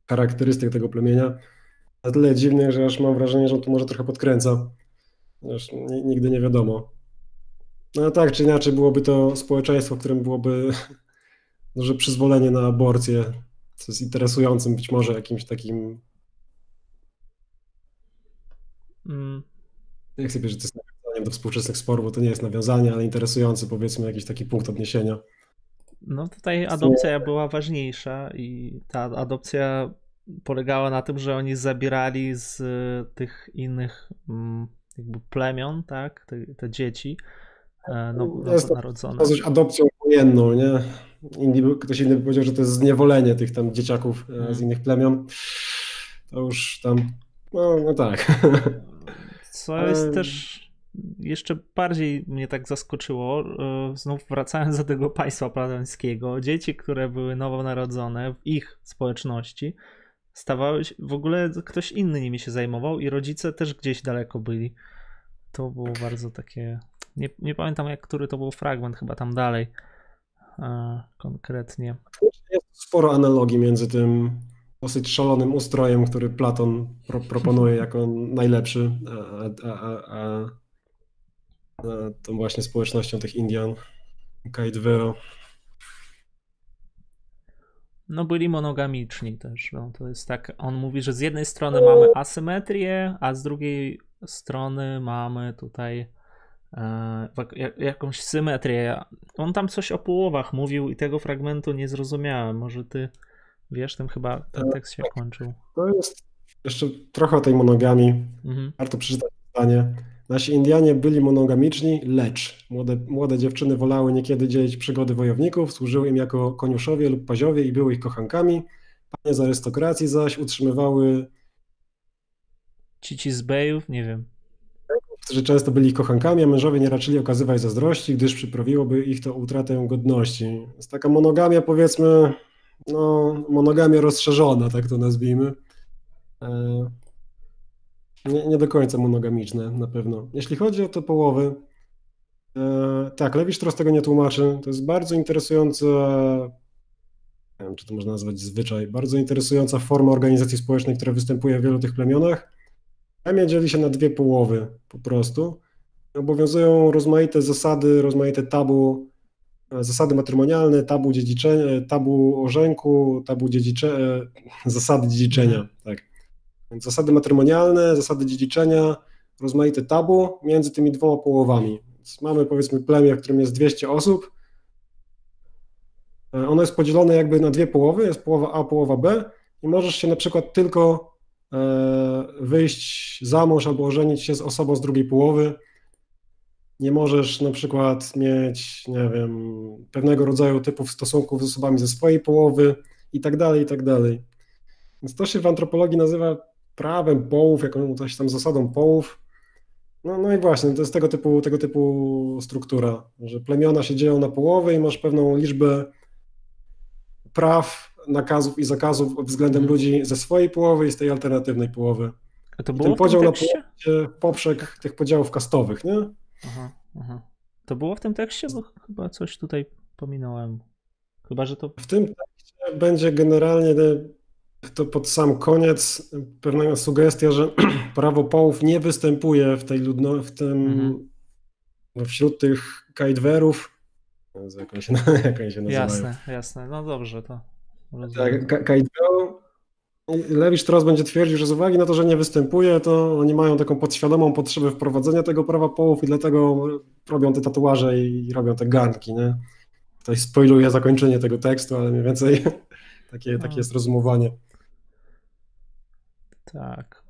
charakterystyk tego plemienia. Na tyle dziwnych, że aż mam wrażenie, że on tu może trochę podkręca. Już nigdy nie wiadomo. No tak czy inaczej byłoby to społeczeństwo, w którym byłoby duże przyzwolenie na aborcję, co jest interesującym być może jakimś takim. Mm. Chcę powiedzieć, że to jest do współczesnych sporów, bo to nie jest nawiązanie, ale interesujący powiedzmy jakiś taki punkt odniesienia. No tutaj adopcja była ważniejsza i ta adopcja polegała na tym, że oni zabierali z tych innych mm, jakby plemion, tak, te, te dzieci e, no, jest to, narodzone. Coś adopcją wojenną, nie? Inni, ktoś inny by powiedział, że to jest zniewolenie tych tam dzieciaków e, z hmm. innych plemion. To już tam, no, no tak. Co jest też jeszcze bardziej mnie tak zaskoczyło, e, znów wracając do tego państwa platońskiego, dzieci, które były nowonarodzone w ich społeczności, stawały się, w ogóle ktoś inny nimi się zajmował i rodzice też gdzieś daleko byli. To było bardzo takie, nie, nie pamiętam jak który to był fragment, chyba tam dalej konkretnie. Jest sporo analogii między tym dosyć szalonym ustrojem, który Platon pro, proponuje jako najlepszy, a, a, a, tą właśnie społecznością tych Indian, Kaidveo. No byli monogamiczni też. No, to jest tak, on mówi, że z jednej strony mamy asymetrię, a z drugiej strony mamy tutaj e, jakąś symetrię. On tam coś o połowach mówił i tego fragmentu nie zrozumiałem. Może ty wiesz, tym chyba ten e, tekst się kończył. To jest jeszcze trochę o tej monogami. Mhm. Warto przeczytać zdanie. Nasi Indianie byli monogamiczni, lecz młode, młode dziewczyny wolały niekiedy dzielić przygody wojowników, służyły im jako koniuszowie lub paziowie i były ich kochankami. Panie z arystokracji zaś utrzymywały Cici z Bejów, nie wiem. Którzy często byli kochankami, a mężowie nie raczyli okazywać zazdrości, gdyż przyprawiłoby ich to utratę godności. Jest taka monogamia, powiedzmy, no, monogamia rozszerzona, tak to nazwijmy. E, nie, nie do końca monogamiczne na pewno. Jeśli chodzi o te połowy, e, tak, Lewi Strauss tego nie tłumaczy. To jest bardzo interesująca, nie wiem, czy to można nazwać zwyczaj, bardzo interesująca forma organizacji społecznej, która występuje w wielu tych plemionach. Plemię dzieli się na dwie połowy po prostu. Obowiązują rozmaite zasady, rozmaite tabu, e, zasady matrymonialne, tabu dziedziczenia, tabu ożenku, tabu dziedzicze, zasady dziedziczenia, tak. Więc zasady matrymonialne, zasady dziedziczenia, rozmaite tabu między tymi dwoma połowami. Więc mamy powiedzmy plemię, w którym jest 200 osób. E, ono jest podzielone jakby na dwie połowy, jest połowa A, połowa B i możesz się na przykład tylko e, wyjść za mąż albo ożenić się z osobą z drugiej połowy. Nie możesz na przykład mieć, nie wiem, pewnego rodzaju typów stosunków z osobami ze swojej połowy i tak dalej, i tak dalej. Więc to się w antropologii nazywa prawem połów, jakąś tam zasadą połów. No, no i właśnie, to jest tego typu, tego typu struktura, że plemiona się dzieją na połowy i masz pewną liczbę praw, nakazów i zakazów względem hmm. ludzi ze swojej połowy i z tej alternatywnej połowy. A to było ten podział na połowę poprzek tych podziałów kastowych, nie? Aha, aha. To było w tym tekście? Bo chyba coś tutaj pominąłem. Chyba, że to... W tym tekście będzie generalnie to pod sam koniec pewna sugestia, że prawo połów nie występuje w tej ludno, w tym, mhm. Wśród tych kajdwerów. Jak oni się, jak oni się nazywają? Jasne, jasne. No dobrze, to Tak, kajdwerów. Lewi Strauss będzie twierdził, że z uwagi na to, że nie występuje, to oni mają taką podświadomą potrzebę wprowadzenia tego prawa połów i dlatego robią te tatuaże i robią te garnki, nie? Tutaj spoiluję zakończenie tego tekstu, ale mniej więcej takie, takie no. jest rozumowanie. Tak.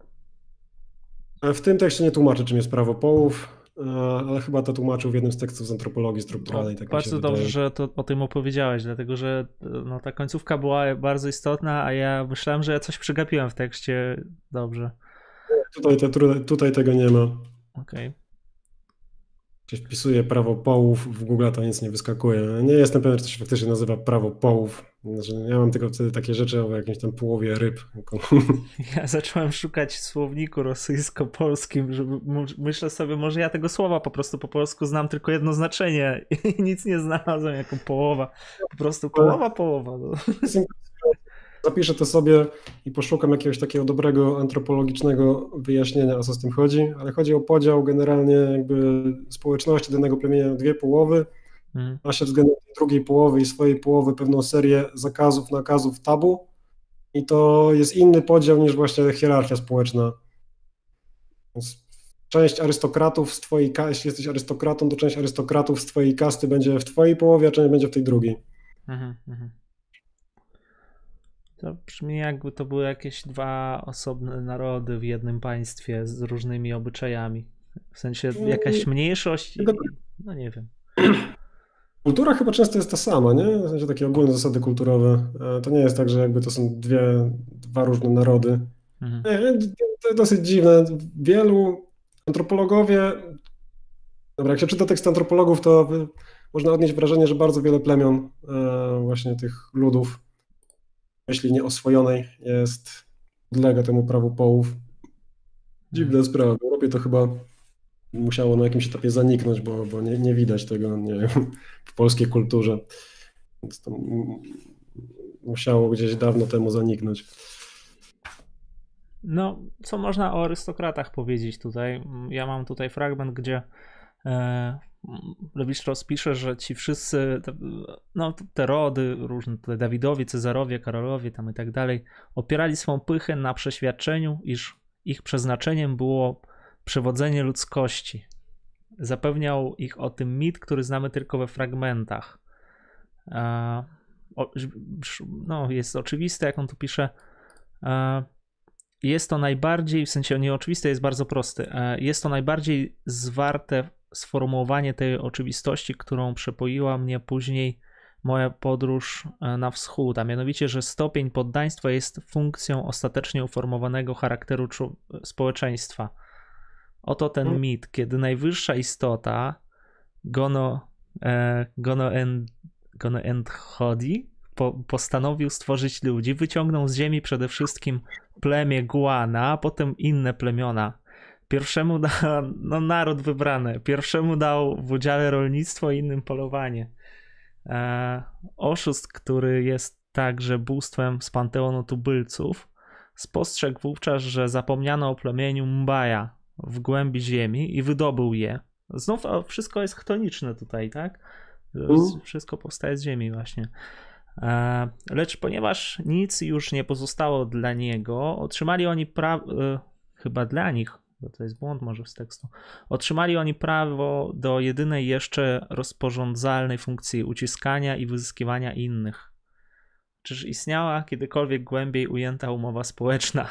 W tym tekście nie tłumaczy, czym jest prawo połów, e, ale chyba to tłumaczył w jednym z tekstów z antropologii strukturalnej. Tak bardzo dobrze, że to, o tym opowiedziałeś, dlatego że no, ta końcówka była bardzo istotna, a ja myślałem, że ja coś przegapiłem w tekście. Dobrze. Tutaj, te, tutaj tego nie ma. Okej. Okay się wpisuje prawo połów, w Google to nic nie wyskakuje. Nie jestem pewien, czy to się faktycznie nazywa prawo połów. Znaczy, ja mam tylko wtedy takie rzeczy o jakimś tam połowie ryb. Ja zacząłem szukać w słowniku rosyjsko-polskim, żeby myślę sobie, może ja tego słowa po prostu po polsku znam tylko jedno znaczenie i nic nie znalazłem jako połowa. Po prostu połowa, połowa. No zapiszę to sobie i poszukam jakiegoś takiego dobrego antropologicznego wyjaśnienia, o co z tym chodzi, ale chodzi o podział generalnie jakby społeczności danego plemienia na dwie połowy, hmm. się względem drugiej połowy i swojej połowy pewną serię zakazów, nakazów, tabu i to jest inny podział niż właśnie hierarchia społeczna. Więc część arystokratów z twojej kasty, jeśli jesteś arystokratą, to część arystokratów z twojej kasty będzie w twojej połowie, a część będzie w tej drugiej. Mhm, mhm. To brzmi jakby to były jakieś dwa osobne narody w jednym państwie z różnymi obyczajami. W sensie mm, jakaś mniejszość i... no nie wiem. Kultura chyba często jest ta sama, nie? W sensie takie ogólne zasady kulturowe. E, to nie jest tak, że jakby to są dwie, dwa różne narody. Mhm. Nie, to jest dosyć dziwne. Wielu antropologowie, dobra, jak się czyta tekst antropologów, to można odnieść wrażenie, że bardzo wiele plemion e, właśnie tych ludów myśli nieoswojonej jest, podlega temu prawu połów. Dziwna hmm. sprawa. W Europie to chyba musiało na jakimś etapie zaniknąć, bo, bo nie, nie widać tego nie wiem, w polskiej kulturze. Więc to musiało gdzieś dawno temu zaniknąć. No, co można o arystokratach powiedzieć tutaj? Ja mam tutaj fragment, gdzie e, Lewistrauss pisze, że ci wszyscy, no te rody, różne te Dawidowie, Cezarowie, Karolowie tam i tak dalej, opierali swą pychę na przeświadczeniu, iż ich przeznaczeniem było przewodzenie ludzkości. zapewniał ich o tym mit, który znamy tylko we fragmentach. No, jest oczywiste, jak on tu pisze. Jest to najbardziej, w sensie nieoczywiste, jest bardzo prosty. Jest to najbardziej zwarte sformułowanie tej oczywistości, którą przepoiła mnie później moja podróż e, na wschód, a mianowicie, że stopień poddaństwa jest funkcją ostatecznie uformowanego charakteru społeczeństwa. Oto ten hmm. mit, kiedy najwyższa istota Gono, e, gono, end, gono po, postanowił stworzyć ludzi, wyciągnął z ziemi przede wszystkim plemię Guana, a potem inne plemiona. Pierwszemu dał, no naród wybrany, pierwszemu dał w udziale rolnictwo, innym polowanie. E, oszust, który jest także bóstwem z panteonu tubylców, spostrzegł wówczas, że zapomniano o plemieniu Mbaja w głębi ziemi i wydobył je. Znów wszystko jest chtoniczne tutaj, tak? Wszystko powstaje z ziemi właśnie. E, lecz ponieważ nic już nie pozostało dla niego, otrzymali oni prawo, e, chyba dla nich, bo to jest błąd może z tekstu, otrzymali oni prawo do jedynej jeszcze rozporządzalnej funkcji uciskania i wyzyskiwania innych. Czyż istniała kiedykolwiek głębiej ujęta umowa społeczna?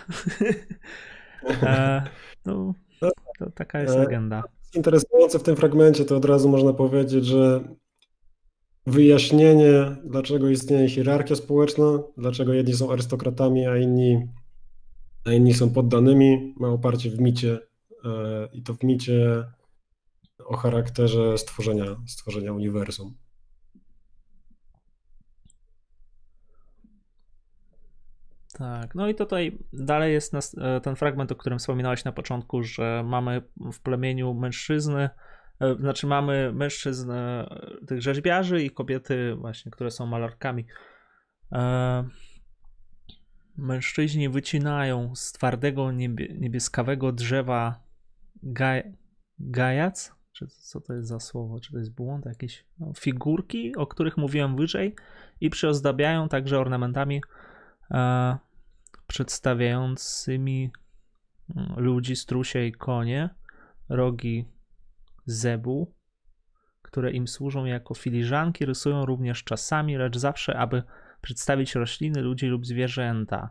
e, no, to taka jest e, legenda. Interesujące w tym fragmencie to od razu można powiedzieć, że wyjaśnienie, dlaczego istnieje hierarchia społeczna, dlaczego jedni są arystokratami, a inni a inni są poddanymi, ma oparcie w micie e, i to w micie o charakterze stworzenia, stworzenia uniwersum. Tak, no i tutaj dalej jest e, ten fragment, o którym wspominałeś na początku, że mamy w plemieniu mężczyzny, e, znaczy mamy mężczyzn tych rzeźbiarzy i kobiety właśnie, które są malarkami mężczyźni wycinają z twardego niebie, niebieskawego drzewa gaj, gajac, czy co to jest za słowo, czy to jest błąd, jakieś no, figurki, o których mówiłem wyżej i przyozdabiają także ornamentami e, przedstawiającymi mm, ludzi, strusie i konie, rogi zebu, które im służą jako filiżanki, rysują również czasami, lecz zawsze, aby przedstawić rośliny, ludzi lub zwierzęta.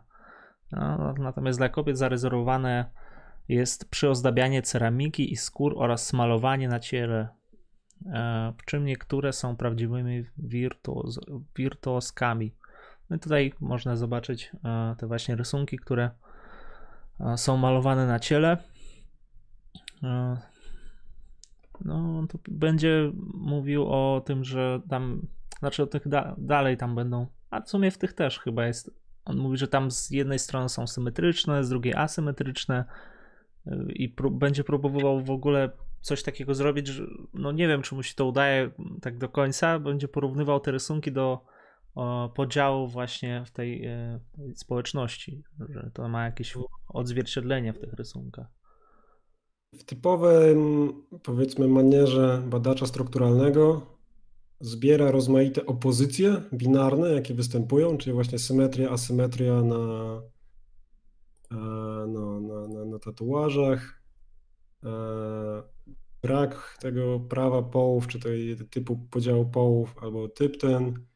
No, natomiast dla kobiet zarezerwowane jest przyozdabianie ceramiki i skór oraz smalowanie na ciele, e, w czym niektóre są prawdziwymi wirtuoz, wirtuoskami. No i tutaj można zobaczyć e, te właśnie rysunki, które e, są malowane na ciele. No, tu będzie mówił o tym, że tam, znaczy o tych da, dalej tam będą a w sumie w tych też chyba jest. On mówi, że tam z jednej strony są symetryczne, z drugiej asymetryczne y, i pró będzie próbował w ogóle coś takiego zrobić, że no nie wiem, czy mu się to udaje tak do końca. Będzie porównywał te rysunki do o, podziału właśnie w tej, y, tej społeczności, że to ma jakieś odzwierciedlenie w tych rysunkach. W typowym, powiedzmy, manierze badacza strukturalnego zbiera rozmaite opozycje binarne, jakie występują, czyli właśnie symetria, asymetria na, e, no, na, na, na tatuażach, e, brak tego prawa połów, czy tej typu podziału połów, albo typ ten,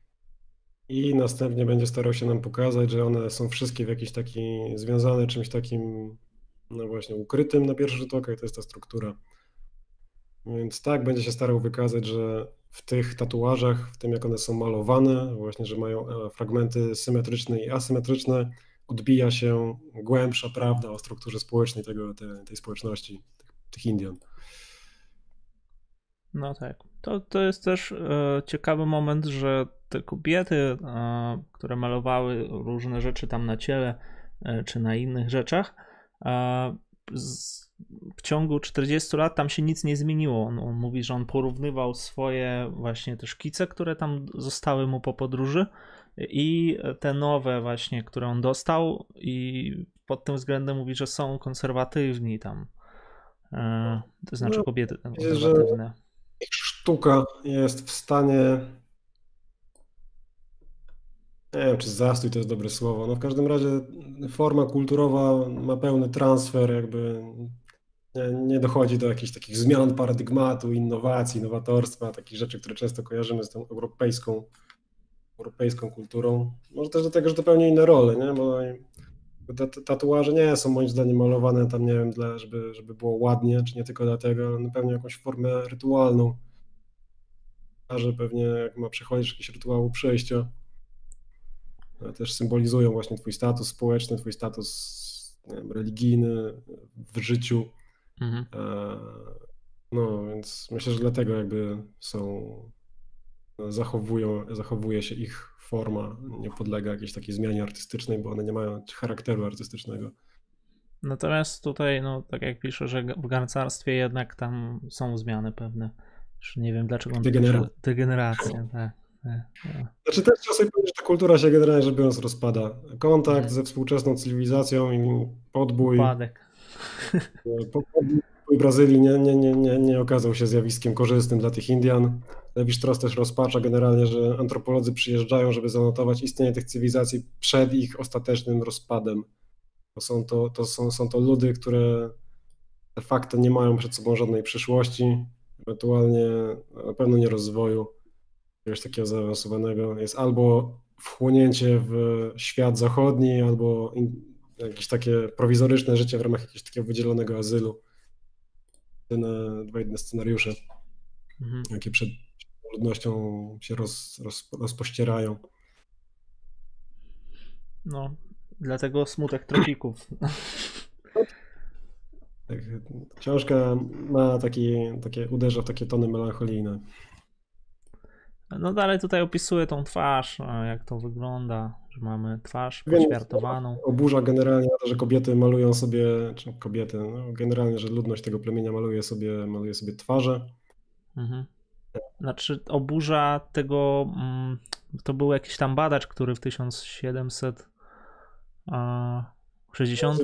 i następnie będzie starał się nam pokazać, że one są wszystkie w jakiś taki związane czymś takim, no właśnie, ukrytym na pierwszy rzut oka i to jest ta struktura. Więc tak, będzie się starał wykazać, że w tych tatuażach, w tym jak one są malowane, właśnie, że mają e, fragmenty symetryczne i asymetryczne, odbija się głębsza prawda o strukturze społecznej tego, tej, tej społeczności, tych, tych Indian. No tak. To, to jest też e, ciekawy moment, że te kobiety, e, które malowały różne rzeczy tam na ciele e, czy na innych rzeczach, e, z, w ciągu 40 lat tam się nic nie zmieniło. On, on, mówi, że on porównywał swoje właśnie te szkice, które tam zostały mu po podróży i te nowe właśnie, które on dostał i pod tym względem mówi, że są konserwatywni tam. E, to znaczy no, kobiety tam konserwatywne. Sztuka jest w stanie nie wiem, czy zastój to jest dobre słowo. No w każdym razie forma kulturowa ma pełny transfer jakby nie, nie dochodzi do jakichś takich zmian paradygmatu, innowacji, nowatorstwa, takich rzeczy, które często kojarzymy z tą europejską, europejską kulturą. Może też do tego, że to pełni inne role, nie? bo tatuaże nie są moim zdaniem malowane tam, nie wiem, dla, żeby, żeby było ładnie, czy nie tylko dlatego, ale pewno jakąś formę rytualną. Że pewnie jak ma przechodzić jakiś rytuału przejścia, też symbolizują właśnie twój status społeczny, twój status wiem, religijny w życiu. Mhm. E, no, więc myślę, że dlatego jakby są, zachowują, zachowuje się ich forma, nie podlega jakiejś takiej zmianie artystycznej, bo one nie mają charakteru artystycznego. Natomiast tutaj, no tak jak piszę, że w garncarstwie jednak tam są zmiany pewne. Już nie wiem dlaczego Degeneracja, tak. Znaczy też sobie powiedzieć, że ta kultura się generalnie rzecz biorąc rozpada. Kontakt mhm. ze współczesną cywilizacją i podbój. Upadek. Podbój Brazylii nie, nie, nie, nie, nie okazał się zjawiskiem korzystnym dla tych Indian. Lewi Strauss też rozpacza generalnie, że antropolodzy przyjeżdżają, żeby zanotować istnienie tych cywilizacji przed ich ostatecznym rozpadem. To są to, to, są, są to ludy, które de facto nie mają przed sobą żadnej przyszłości, ewentualnie na pewno nie rozwoju jakiegoś takiego zaawansowanego. Jest albo wchłonięcie w świat zachodni, albo jakieś takie prowizoryczne życie w ramach jakiegoś takiego wydzielonego azylu. Te dwa inne scenariusze, mhm. jakie przed ludnością się roz, roz, rozpościerają. No, dlatego smutek tropików. Tak, książka ma taki, takie, uderza w takie tony melancholijne. No dalej tutaj opisuje tą twarz, jak to wygląda, że mamy twarz poćwiartowaną. Oburza generalnie to, że kobiety malują sobie, czy kobiety, no generalnie, że ludność tego plemienia maluje sobie, maluje sobie twarze. Mhm. Znaczy oburza tego, mm, to był jakiś tam badacz, który w 1760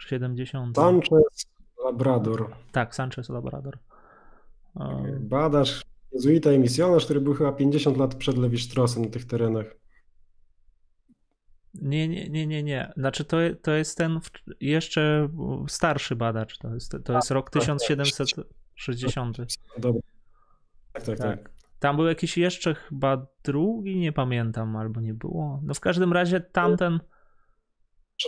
70. Sanchez Labrador. Tak, Sanchez Labrador. Badacz jezuita i misjonarz, który był chyba 50 lat przed Lewistrosem na tych terenach. Nie, nie, nie, nie, nie. Znaczy to, to jest ten jeszcze starszy badacz. To jest, to jest rok 1760. Dobra. Tak, tak, tak, tak. Tam był jakiś jeszcze chyba drugi, nie pamiętam, albo nie było. No w każdym razie tamten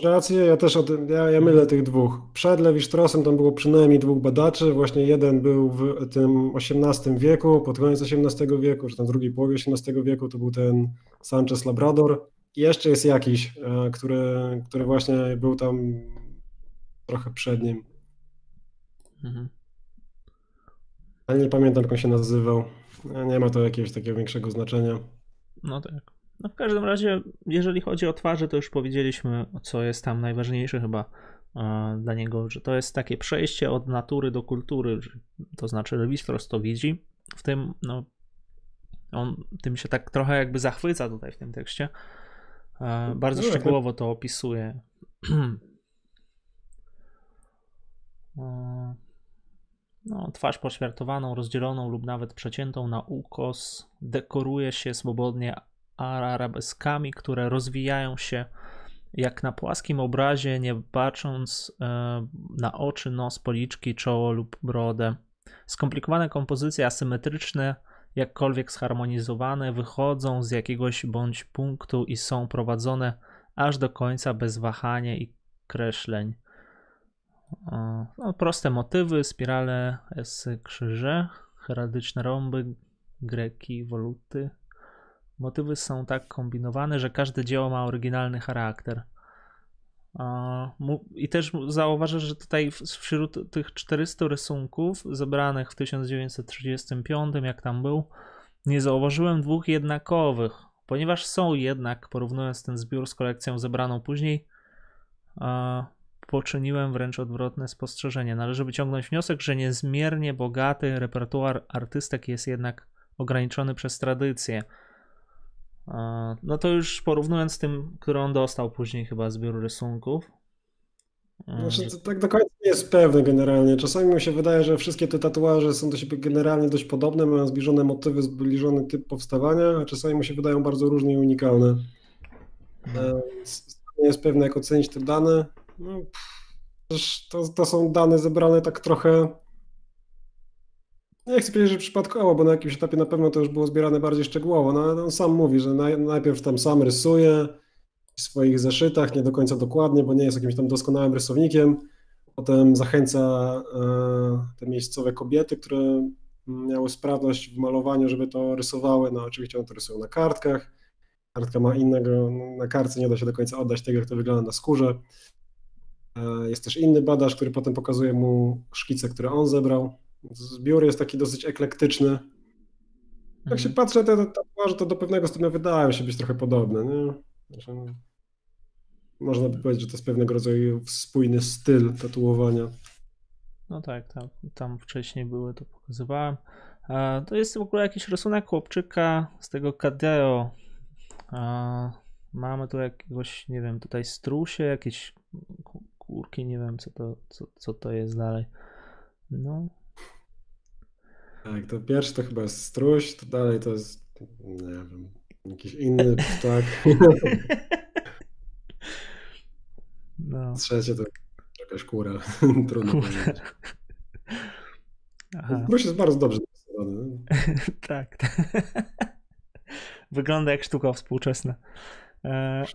rację, ja też od, ja, ja mylę tych dwóch. Przed Lewistrosem tam było przynajmniej dwóch badaczy, właśnie jeden był w tym XVIII wieku, pod koniec XVIII wieku, czy tam drugiej połowie XVIII wieku, to był ten Sanchez Labrador. I jeszcze jest jakiś, e, który, który właśnie był tam trochę przed nim. Mhm. Ale nie pamiętam, jak on się nazywał. Nie ma to jakiegoś takiego większego znaczenia. No tak. No w każdym razie, jeżeli chodzi o twarze, to już powiedzieliśmy, co jest tam najważniejsze chyba e, dla niego, że to jest takie przejście od natury do kultury, to znaczy Lewistros to widzi, w tym, no, on tym się tak trochę jakby zachwyca tutaj w tym tekście, e, bardzo no, szczegółowo to opisuje. E, no, twarz poświartowaną, rozdzieloną lub nawet przeciętą na ukos dekoruje się swobodnie arabeskami, które rozwijają się jak na płaskim obrazie, nie bacząc e, na oczy, nos, policzki, czoło lub brodę. Skomplikowane kompozycje asymetryczne, jakkolwiek zharmonizowane, wychodzą z jakiegoś bądź punktu i są prowadzone aż do końca bez wahania i kreśleń. No, proste motywy, spirale, esy, krzyże, heraldyczne rąby, greki, woluty, Motywy są tak kombinowane, że każde dzieło ma oryginalny charakter. I też zauważę, że tutaj wśród tych 400 rysunków zebranych w 1935, jak tam był, nie zauważyłem dwóch jednakowych, ponieważ są jednak, porównując ten zbiór z kolekcją zebraną później, poczyniłem wręcz odwrotne spostrzeżenie. Należy wyciągnąć wniosek, że niezmiernie bogaty repertuar artystek jest jednak ograniczony przez tradycję. No to już porównując z tym, który on dostał później chyba zbiór rysunków. Znaczy, to tak do końca nie jest pewne generalnie. Czasami mi się wydaje, że wszystkie te tatuaże są do siebie generalnie dość podobne, mają zbliżone motywy, zbliżony typ powstawania, a czasami mi się wydają bardzo różne i unikalne. Mhm. Nie jest pewne, jak ocenić te dane. No, to, to są dane zebrane tak trochę nie chcę powiedzieć, że przypadkowo, bo na jakimś etapie na pewno to już było zbierane bardziej szczegółowo, no on sam mówi, że najpierw tam sam rysuje w swoich zeszytach, nie do końca dokładnie, bo nie jest jakimś tam doskonałym rysownikiem. Potem zachęca e, te miejscowe kobiety, które miały sprawność w malowaniu, żeby to rysowały. No oczywiście one to rysują na kartkach. Kartka ma innego, na kartce nie da się do końca oddać tego, jak to wygląda na skórze. E, jest też inny badacz, który potem pokazuje mu szkice, które on zebrał. Zbiór jest taki dosyć eklektyczny. Jak się mhm. patrzę te tatuaże, to do pewnego stopnia wydają się być trochę podobne. Nie? Znaczy, no, można by powiedzieć, że to jest pewnego rodzaju spójny styl tatuowania. No tak, tam, tam wcześniej były, to pokazywałem. To jest w ogóle jakiś rysunek chłopczyka z tego Kadeo. Mamy tu jakiegoś, nie wiem, tutaj strusie, jakieś kurki, nie wiem co to, co, co to jest dalej. No, tak, to pierwszy to chyba jest struś, to dalej to jest, nie wiem, jakiś inny ptak. No. Trzecie to jakaś kura, trudno kura. powiedzieć. Aha. Struś jest bardzo dobrze narysowany. tak, tak. Wygląda jak sztuka współczesna. E...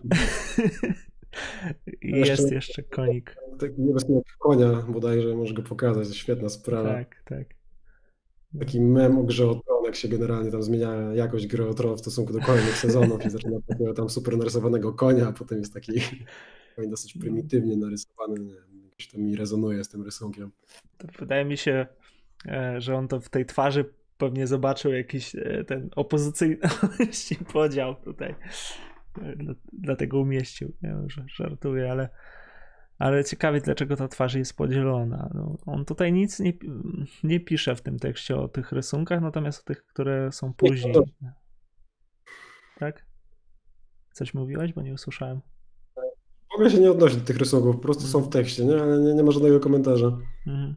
jest jeszcze, jeszcze konik. Tak niebieskiego konia bodajże, możesz go pokazać, to świetna sprawa. Tak, tak. Taki mem o grze o tron, jak się generalnie tam zmienia jakość gry o tron w stosunku do kolejnych sezonów i zaczyna takiego tam super narysowanego konia, a potem jest taki dosyć prymitywnie narysowany, nie jakoś to mi rezonuje z tym rysunkiem. To wydaje mi się, e, że on to w tej twarzy pewnie zobaczył jakiś e, ten opozycyjny podział tutaj. E, dlatego umieścił. Wiem, że żartuję, ale ale ciekawie, dlaczego ta twarz jest podzielona. No, on tutaj nic nie, nie pisze w tym tekście o tych rysunkach, natomiast o tych, które są później. Tak? Coś mówiłeś, bo nie usłyszałem. Mogę się nie odnosić do tych rysunków, po prostu są w tekście, nie? ale nie, nie ma żadnego komentarza. Mhm.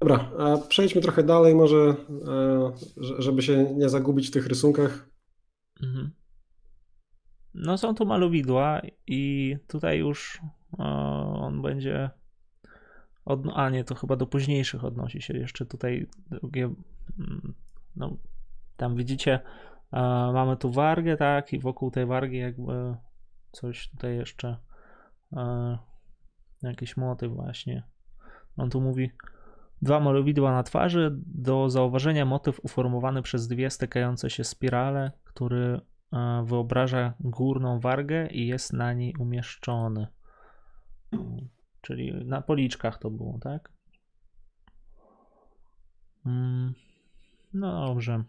Dobra, a przejdźmy trochę dalej, może, e, żeby się nie zagubić w tych rysunkach. Mhm. No są tu malowidła i tutaj już on będzie od, a nie, to chyba do późniejszych odnosi się jeszcze tutaj drugie, mm, no tam widzicie mamy tu wargę, tak, i wokół tej wargi jakby coś tutaj jeszcze jakiś motyw właśnie. On tu mówi dwa malowidła na twarzy, do zauważenia motyw uformowany przez dwie stykające się spirale, który wyobraża górną wargę i jest na niej umieszczony. Czyli na policzkach to było, tak? Mm, no dobrze.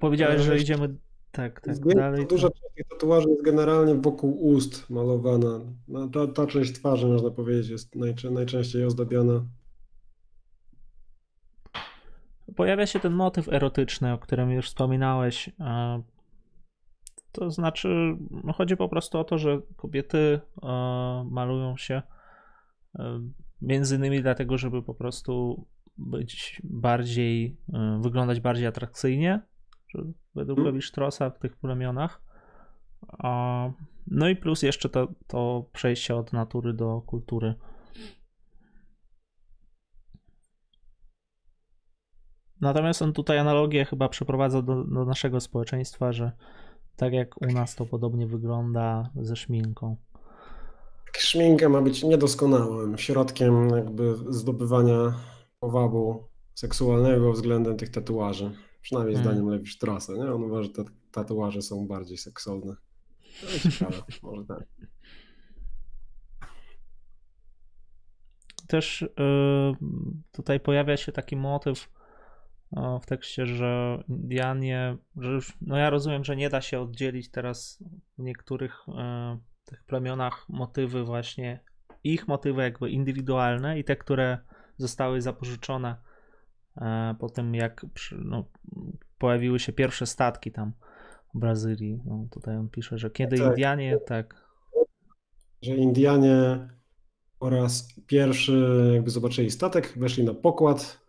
Powiedziałeś, że idziemy tak, tak dalej. Duża część tych tatuaży jest generalnie wokół ust malowana. No, ta, ta część twarzy, można powiedzieć, jest najczęściej ozdabiana pojawia się ten motyw erotyczny, o którym już wspominałeś. To znaczy, no chodzi po prostu o to, że kobiety malują się między innymi dlatego, żeby po prostu być bardziej, wyglądać bardziej atrakcyjnie, według Lewi Straussa w tych plemionach. No i plus jeszcze to, to przejście od natury do kultury. Natomiast on tutaj analogię chyba przeprowadza do, do naszego społeczeństwa, że tak jak u nas to podobnie wygląda ze szminką. Szminka ma być niedoskonałym środkiem jakby zdobywania powabu seksualnego względem tych tatuaży. Przynajmniej hmm. zdaniem Lewi Straussa, nie? On uważa, że te tatuaże są bardziej seksowne. To ciekawe, może tak. Też yy, tutaj pojawia się taki motyw w tekście, że Indianie, że już, no ja rozumiem, że nie da się oddzielić teraz w niektórych e, tych plemionach motywy właśnie, ich motywy jakby indywidualne i te, które zostały zapożyczone e, po tym, jak no, pojawiły się pierwsze statki tam w Brazylii. No, tutaj on pisze, że kiedy tak. Indianie, tak. Że Indianie oraz pierwszy jakby zobaczyli statek, weszli na pokład,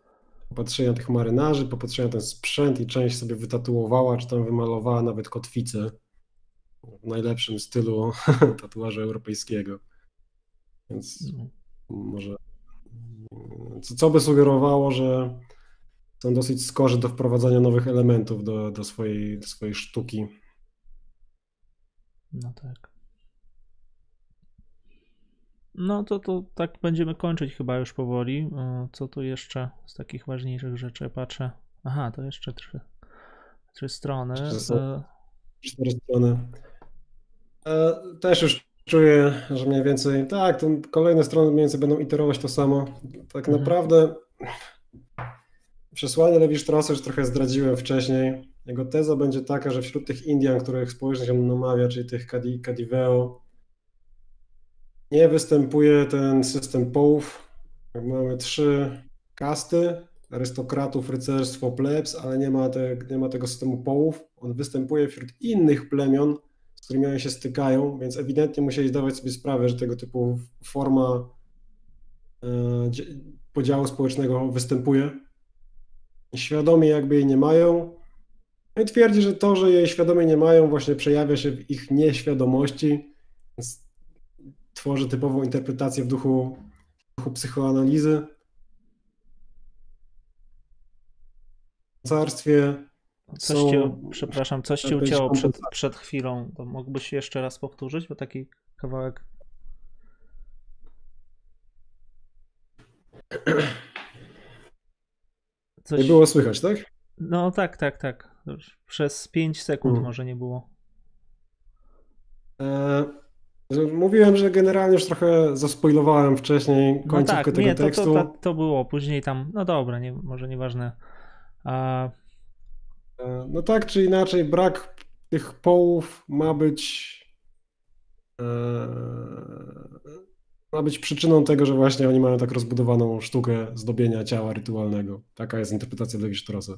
popatrzenia tych marynarzy, popatrzenia ten sprzęt i część sobie wytatuowała, czy tam wymalowała nawet kotwicę. w najlepszym stylu tatuażu europejskiego. Więc może co, co by sugerowało, że są dosyć skorzy do wprowadzania nowych elementów do, do, swojej, do swojej sztuki. No tak. No to, to tak będziemy kończyć chyba już powoli. E, co tu jeszcze z takich ważniejszych rzeczy patrzę? Aha, to jeszcze trzy, trzy strony. E, cztery strony. E, też już czuję, że mniej więcej tak, kolejne strony mniej więcej będą iterować to samo. Tak mhm. naprawdę przesłanie Lewi Straussa już trochę zdradziłem wcześniej. Jego teza będzie taka, że wśród tych Indian, których społeczność on namawia, czyli tych Kadiveo, nie występuje ten system połów. Mamy trzy kasty, arystokratów, rycerstwo, plebs, ale nie ma, te, nie ma tego systemu połów. On występuje wśród innych plemion, z którymi one się stykają, więc ewidentnie musieli zdawać sobie sprawę, że tego typu forma e, podziału społecznego występuje. Świadomie jakby jej nie mają. No i twierdzi, że to, że jej świadomie nie mają, właśnie przejawia się w ich nieświadomości. Więc tworzy typową interpretację w duchu, w duchu psychoanalizy. W carstwie Coś są, cię, przepraszam, coś cię ucięło przed, przed chwilą. To mógłbyś jeszcze raz powtórzyć, bo taki kawałek. Coś... Nie było słychać, tak? No tak, tak, tak. Przez 5 sekund hmm. może nie było. E, mówiłem, że generalnie już trochę zaspoilowałem wcześniej no końcówkę no tak, tego nie, tekstu. To, to, to, było, później tam, no dobra, nie, może nieważne. A... E, no tak czy inaczej, brak tych połów ma być e, ma być przyczyną tego, że właśnie oni mają tak rozbudowaną sztukę zdobienia ciała rytualnego. Taka jest interpretacja Lewi Straussa.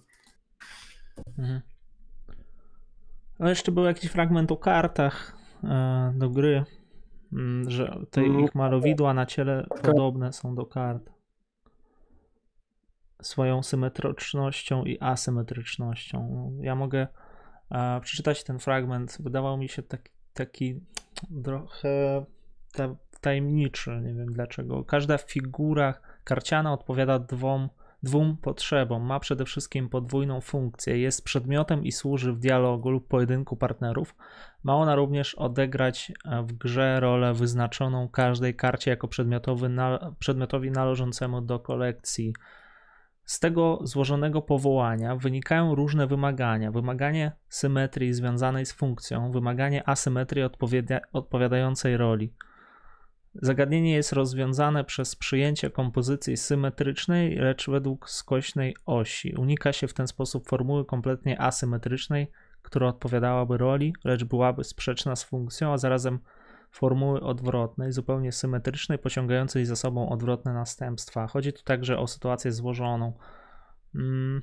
Mhm. No jeszcze był jakiś fragment o kartach e, do gry, że te mm. ich malowidła na ciele podobne są do kart. Swoją symetrycznością i asymetrycznością. Ja mogę e, przeczytać ten fragment. Wydawał mi się taki, taki trochę ta, tajemniczy, nie wiem dlaczego. Każda figura karciana odpowiada dwom, dwóm potrzebom. Ma przede wszystkim podwójną funkcję. Jest przedmiotem i służy w dialogu lub pojedynku partnerów. Ma ona również odegrać w grze rolę wyznaczoną każdej karcie jako przedmiotowy, na, przedmiotowi należącemu do kolekcji. Z tego złożonego powołania wynikają różne wymagania. Wymaganie symetrii związanej z funkcją, wymaganie asymetrii odpowiadającej roli. Zagadnienie jest rozwiązane przez przyjęcie kompozycji symetrycznej, lecz według skośnej osi. Unika się w ten sposób formuły kompletnie asymetrycznej, która odpowiadałaby roli, lecz byłaby sprzeczna z funkcją, a zarazem formuły odwrotnej, zupełnie symetrycznej, pociągającej za sobą odwrotne następstwa. Chodzi tu także o sytuację złożoną. Hmm.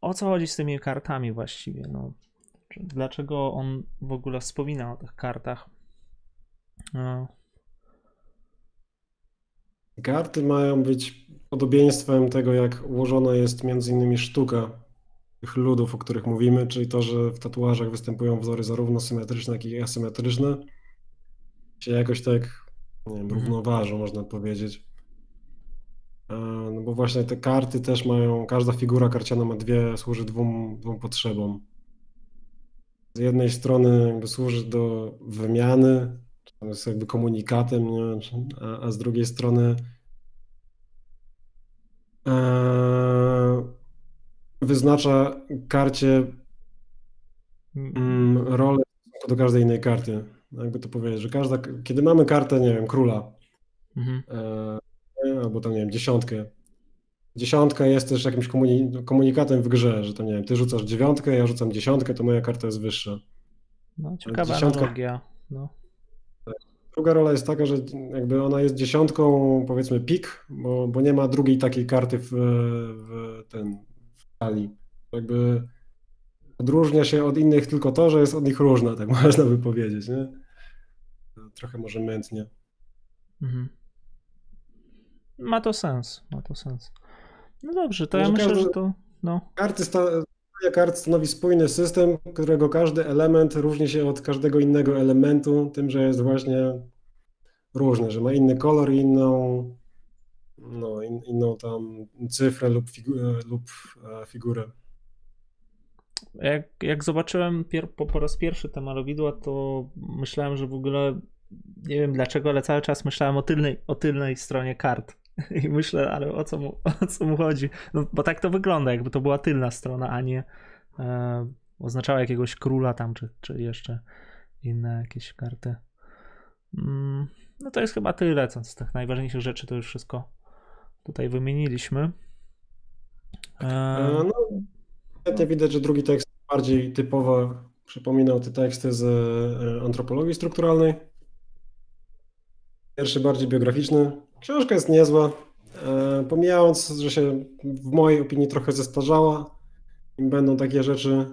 O co chodzi z tymi kartami właściwie? No, dlaczego on w ogóle wspomina o tych kartach? No. Karty mają być podobieństwem tego, jak ułożona jest między innymi sztuka tych ludów, o których mówimy, czyli to, że w tatuażach występują wzory zarówno symetryczne, jak i asymetryczne. Się jakoś tak nie wiem, mhm. równoważą, można powiedzieć. No bo właśnie te karty też mają, każda figura karciana ma dwie, służy dwóm, dwóm potrzebom. Z jednej strony jakby służy do wymiany jest jakby komunikatem, nie? A, a z drugiej strony e, wyznacza karcie mm, rolę do każdej innej karty. Jakby to powiedzieć, że każda, kiedy mamy kartę, nie wiem, króla, mhm. e, albo tam, nie wiem, dziesiątkę, dziesiątka jest też jakimś komunikatem w grze, że to nie wiem, ty rzucasz dziewiątkę, ja rzucam dziesiątkę, to moja karta jest wyższa. No, ciekawa dziesiątka, analogia. No. Druga rola jest taka, że jakby ona jest dziesiątką, powiedzmy pik, bo, bo nie ma drugiej takiej karty w, w ten w talii. Jakby odróżnia się od innych tylko to, że jest od nich różna, tak można by powiedzieć, nie? Trochę może mętnie. Mhm. Ma to sens, ma to sens. No dobrze, to ja myślę, każdy, że to. No. Karty sta kart stanowi spójny system, którego każdy element różni się od każdego innego elementu, tym, że jest właśnie różny, że ma inny kolor i inną, no, in, inną tam cyfrę lub, figu, lub e, figurę. Jak, jak zobaczyłem po, po raz pierwszy te malowidła, to myślałem, że w ogóle nie wiem dlaczego, ale cały czas myślałem o tylnej, o tylnej stronie kart. I myślę, ale o co mu, o co mu chodzi? No, bo tak to wygląda, jakby to była tylna strona, a nie e, oznaczała jakiegoś króla tam, czy, czy jeszcze inne jakieś karty. Mm, no to jest chyba tyle, co z tych najważniejszych rzeczy to już wszystko tutaj wymieniliśmy. E, e no, widać, że drugi tekst bardziej typowo przypominał te teksty z e, antropologii strukturalnej. Pierwszy bardziej biograficzny. Książka jest niezła. E, pomijając, że się w mojej opinii trochę zestarzała, im będą takie rzeczy,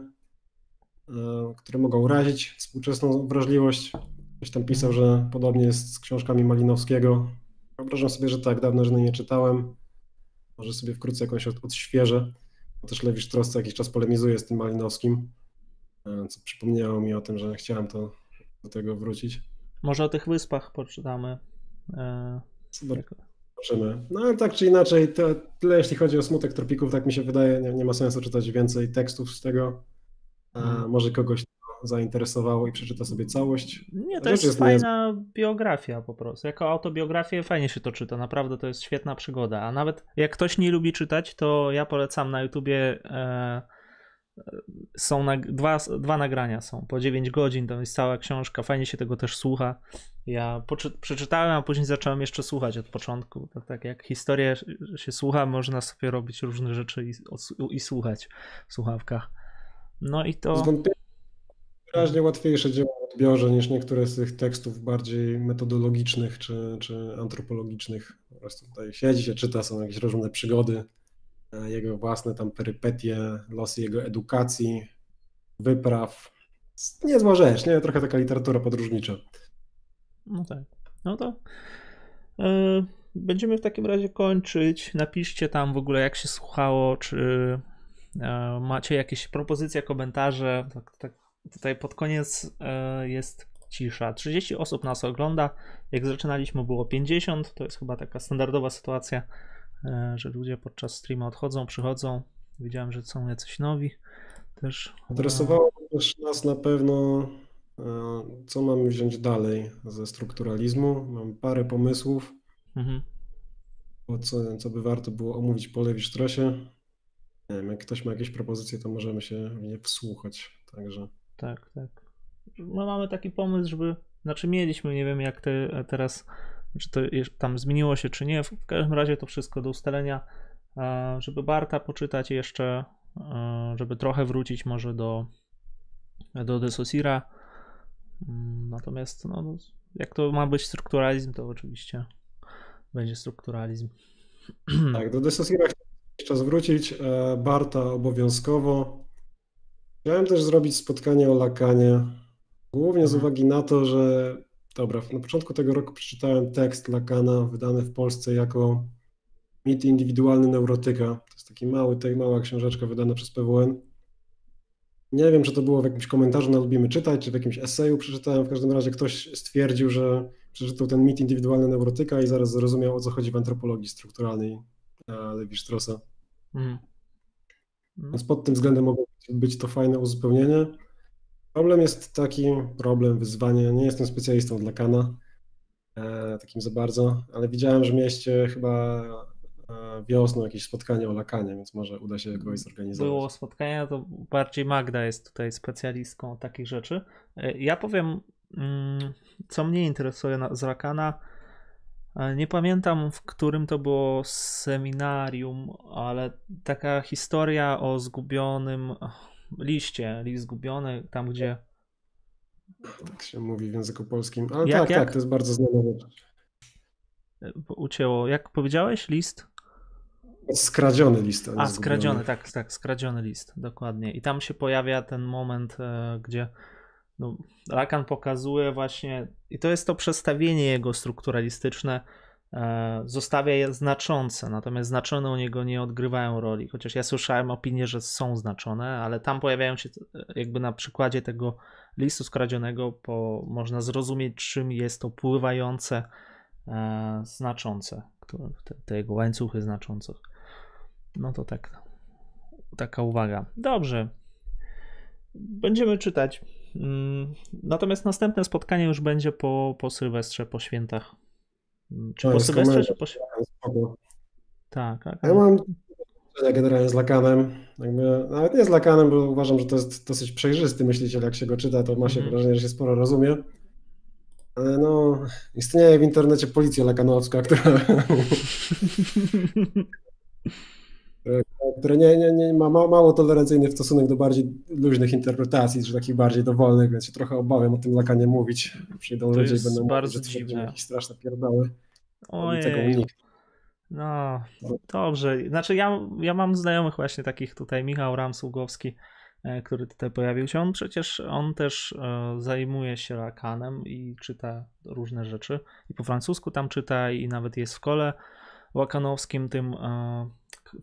które mogą urazić współczesną wrażliwość. Ktoś tam pisał, że podobnie jest z książkami Malinowskiego. Wyobrażam sobie, że tak, dawno żadnej nie czytałem. Może sobie wkrótce jakąś odświeżę. Też Lewi Strauss jakiś czas polemizuje z tym Malinowskim, e, co przypomniało mi o tym, że chciałem to, do tego wrócić. Może o tych wyspach poczytamy. E, Zobaczymy. No ale tak czy inaczej, to tyle jeśli chodzi o smutek tropików, tak mi się wydaje, nie, nie ma sensu czytać więcej tekstów z tego. Hmm. może kogoś zainteresowało i przeczyta sobie całość. Nie, to jest, jest fajna nie... biografia po prostu. Jako autobiografię fajnie się to czyta, naprawdę to jest świetna przygoda. A nawet jak ktoś nie lubi czytać, to ja polecam na YouTubie e, są na, dwa, dwa nagrania są, po 9 godzin, to jest cała książka, fajnie się tego też słucha. Ja poczy, przeczytałem, a później zacząłem jeszcze słuchać od początku. Tak, tak jak historię się słucha, można sobie robić różne rzeczy i, i słuchać w słuchawkach. No i to wyraźnie łatwiejsze dzieło odbiorze niż niektóre z tych tekstów bardziej metodologicznych czy, czy antropologicznych. Po prostu tutaj siedzi się, czyta, są jakieś różne przygody, jego własne tam perypetie, losy jego edukacji, wypraw. Niezła rzecz, nie? Trochę taka literatura podróżnicza. No tak. No to yy, będziemy w takim razie kończyć. Napiszcie tam w ogóle jak się słuchało, czy yy, macie jakieś propozycje, komentarze. Tak, tak Tutaj pod koniec e, jest cisza. 30 osób nas ogląda. Jak zaczynaliśmy było 50. To jest chyba taka standardowa sytuacja, e, że ludzie podczas streama odchodzą, przychodzą. Widziałem, że są jacyś nowi też. Interesowało też nas na pewno, e, co mamy wziąć dalej ze strukturalizmu. Mam parę pomysłów, mhm. co, co by warto było omówić po Lewi-Sztrosie. Nie wiem, jak ktoś ma jakieś propozycje, to możemy się w nie wsłuchać. Także. Tak, tak. No mamy taki pomysł, żeby, znaczy mieliśmy, nie wiem jak te, teraz, czy to tam zmieniło się, czy nie. W każdym razie to wszystko do ustalenia, żeby Barta poczytać jeszcze, żeby trochę wrócić może do, do Desosira. Mm, natomiast no, jak to ma być strukturalizm, to oczywiście będzie strukturalizm. Tak, do Desosira chciałem zwrócić. E, Barta obowiązkowo. Chciałem też zrobić spotkanie o Lakanie, głównie z mhm. uwagi na to, że dobra, na początku tego roku przeczytałem tekst Lakana wydany w Polsce jako mit indywidualny neurotyka. To jest taki mały, tej mała książeczka wydana przez PWN. Nie wiem, czy to było w jakimś komentarzu na Lubimy Czytać, czy w jakimś eseju przeczytałem. W każdym razie ktoś stwierdził, że przeczytał ten mit indywidualny neurotyka i zaraz zrozumiał, o co chodzi w antropologii strukturalnej Lewi-Straussa. Mm. Więc pod tym względem mogło być to fajne uzupełnienie. Problem jest taki, problem, wyzwanie. Nie jestem specjalistą dla Kana, e, takim za bardzo, ale widziałem, że mieście chyba e, wiosną jakieś spotkanie o Lakanie, więc może uda się jakoś zorganizować. Było spotkanie, to bardziej Magda jest tutaj specjalistką takich rzeczy. E, ja powiem, mm, co mnie interesuje z Lakana. Nie pamiętam, w którym to było seminarium, ale taka historia o zgubionym liście, list zgubiony, tam gdzie. Tak się mówi w języku polskim. Ale jak, tak, jak? tak, to jest bardzo znana rzecz. Ucięło. Jak powiedziałeś? List? Skradziony list. A, skradziony, tak, tak, skradziony list, dokładnie. I tam się pojawia ten moment, e, gdzie no, Lacan pokazuje właśnie, i to jest to przestawienie jego strukturalistyczne, zostawia je znaczące, natomiast znaczone u niego nie odgrywają roli. Chociaż ja słyszałem opinię, że są znaczone, ale tam pojawiają się jakby na przykładzie tego listu skradzionego, bo można zrozumieć, czym jest to pływające e, znaczące, te, te jego łańcuchy znaczących. No to tak, taka uwaga. Dobrze. Będziemy czytać. Mm, natomiast następne spotkanie już będzie po, po Sylwestrze, po świętach. Czy no, po Sylwestrze, czy po? Tak, tak. Ja mam generalnie z Lakanem. Jakby, nawet nie z Lakanem, bo uważam, że to jest dosyć przejrzysty myśliciel. Jak się go czyta, to ma się mm. wrażenie, że się sporo rozumie. Ale no, istnieje w internecie policja lakanowska, która które nie, nie, nie ma mało tolerancyjny w stosunek do bardziej luźnych interpretacji, czy takich bardziej dowolnych, więc się trochę obawiam o tym lakanie mówić. Przyjdą to ludzie i będą bardzo mówić, to jakieś straszne pierdoły. Ojej. No, dobrze. Znaczy ja, ja mam znajomych właśnie takich tutaj, Michał Ramsługowski, e, który tutaj pojawił się. On przecież, on też e, zajmuje się lakanem i czyta różne rzeczy. I po francusku tam czyta i nawet jest w kole łakanowskim tym e,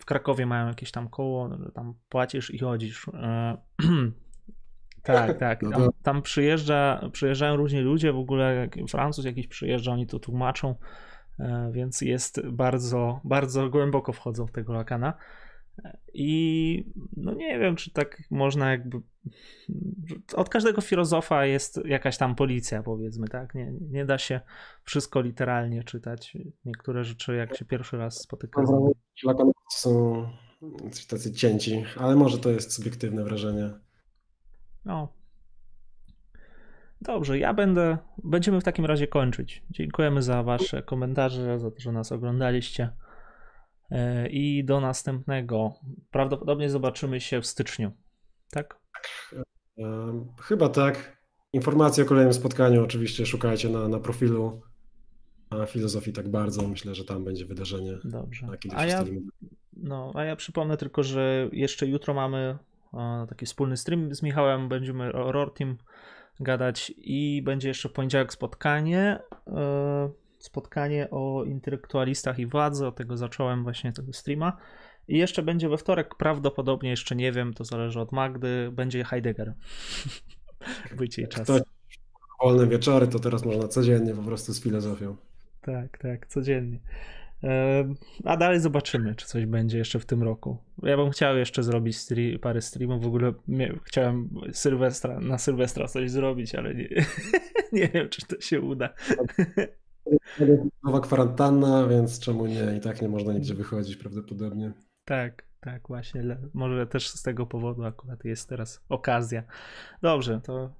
w Krakowie mają jakieś tam koło, że tam płacisz i chodzisz. E, tak, tak. No tam, tam przyjeżdża, przyjeżdżają różni ludzie, w ogóle jak Francuz jakiś przyjeżdża, oni to tłumaczą, e, więc jest bardzo, bardzo głęboko wchodzą w tego lakana. I no nie wiem, czy tak można jakby. Od każdego filozofa jest jakaś tam policja, powiedzmy, tak? Nie, nie da się wszystko literalnie czytać. Niektóre rzeczy, jak się pierwszy raz spotyka. Lakanowcy są tacy cięci, ale może to jest subiektywne wrażenie. No. Dobrze, ja będę. Będziemy w takim razie kończyć. Dziękujemy za Wasze komentarze, za to, że nas oglądaliście. E, I do następnego. Prawdopodobnie zobaczymy się w styczniu. Tak? E, chyba tak. Informacje o kolejnym spotkaniu oczywiście szukajcie na, na profilu a filozofii tak bardzo. Myślę, że tam będzie wydarzenie. Dobrze. A ja, no, a ja przypomnę tylko, że jeszcze jutro mamy taki wspólny stream z Michałem. Będziemy o Rortim gadać i będzie jeszcze w poniedziałek spotkanie. Spotkanie o intelektualistach i władzy. Od tego zacząłem właśnie tego streama. I jeszcze będzie we wtorek, prawdopodobnie jeszcze nie wiem, to zależy od Magdy, będzie Heidegger. Wyjdzie jej czas. wolne wieczory, to teraz można codziennie po prostu z filozofią. Tak, tak, codziennie. A dalej zobaczymy, czy coś będzie jeszcze w tym roku. Ja bym chciał jeszcze zrobić stream, parę streamów. W ogóle chciałem Sylwestra, na Sylwestra coś zrobić, ale nie, nie wiem, czy to się uda. Nowa kwarantanna, więc czemu nie? I tak nie można nigdzie wychodzić prawdopodobnie. Tak, tak, właśnie. Może też z tego powodu akurat jest teraz okazja. Dobrze, to